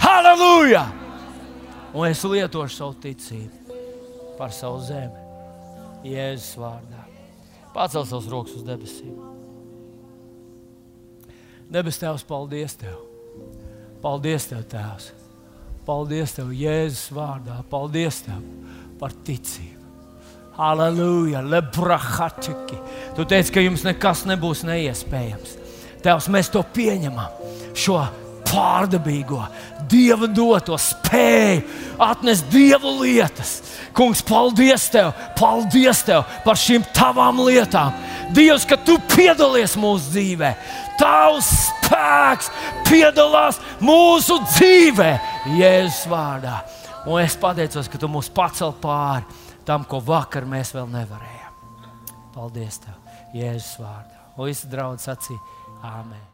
Halleluja! Un es lietošu savu ticību par savu zemi. Jēzus vārdā. Pacel savus rokas uz debesīm. Debes Tēvs, paldies Tev! Paldies Tev, Tēvs! Paldies Tev, Jēzus vārdā! Paldies Tev par ticību! Aleluja! Lebrahatiki! Tu teici, ka jums nekas nebūs neiespējams. Tēvs, mēs to pieņemam. Šo pārdabīgo, dieva doto spēju atnest dievu lietas. Kungs, paldies tev, paldies tev par šīm tavām lietām. Dievs, ka tu piedalies mūsu dzīvē. Tavs spēks piedalās mūsu dzīvē, Jēzus vārdā. Un es pateicos, ka tu mūs pacel pāri tam, ko vakar mēs vēl nevarējām. Paldies, Tev, Jēzus vārdā. Un visi draugi sacīja, Āmen.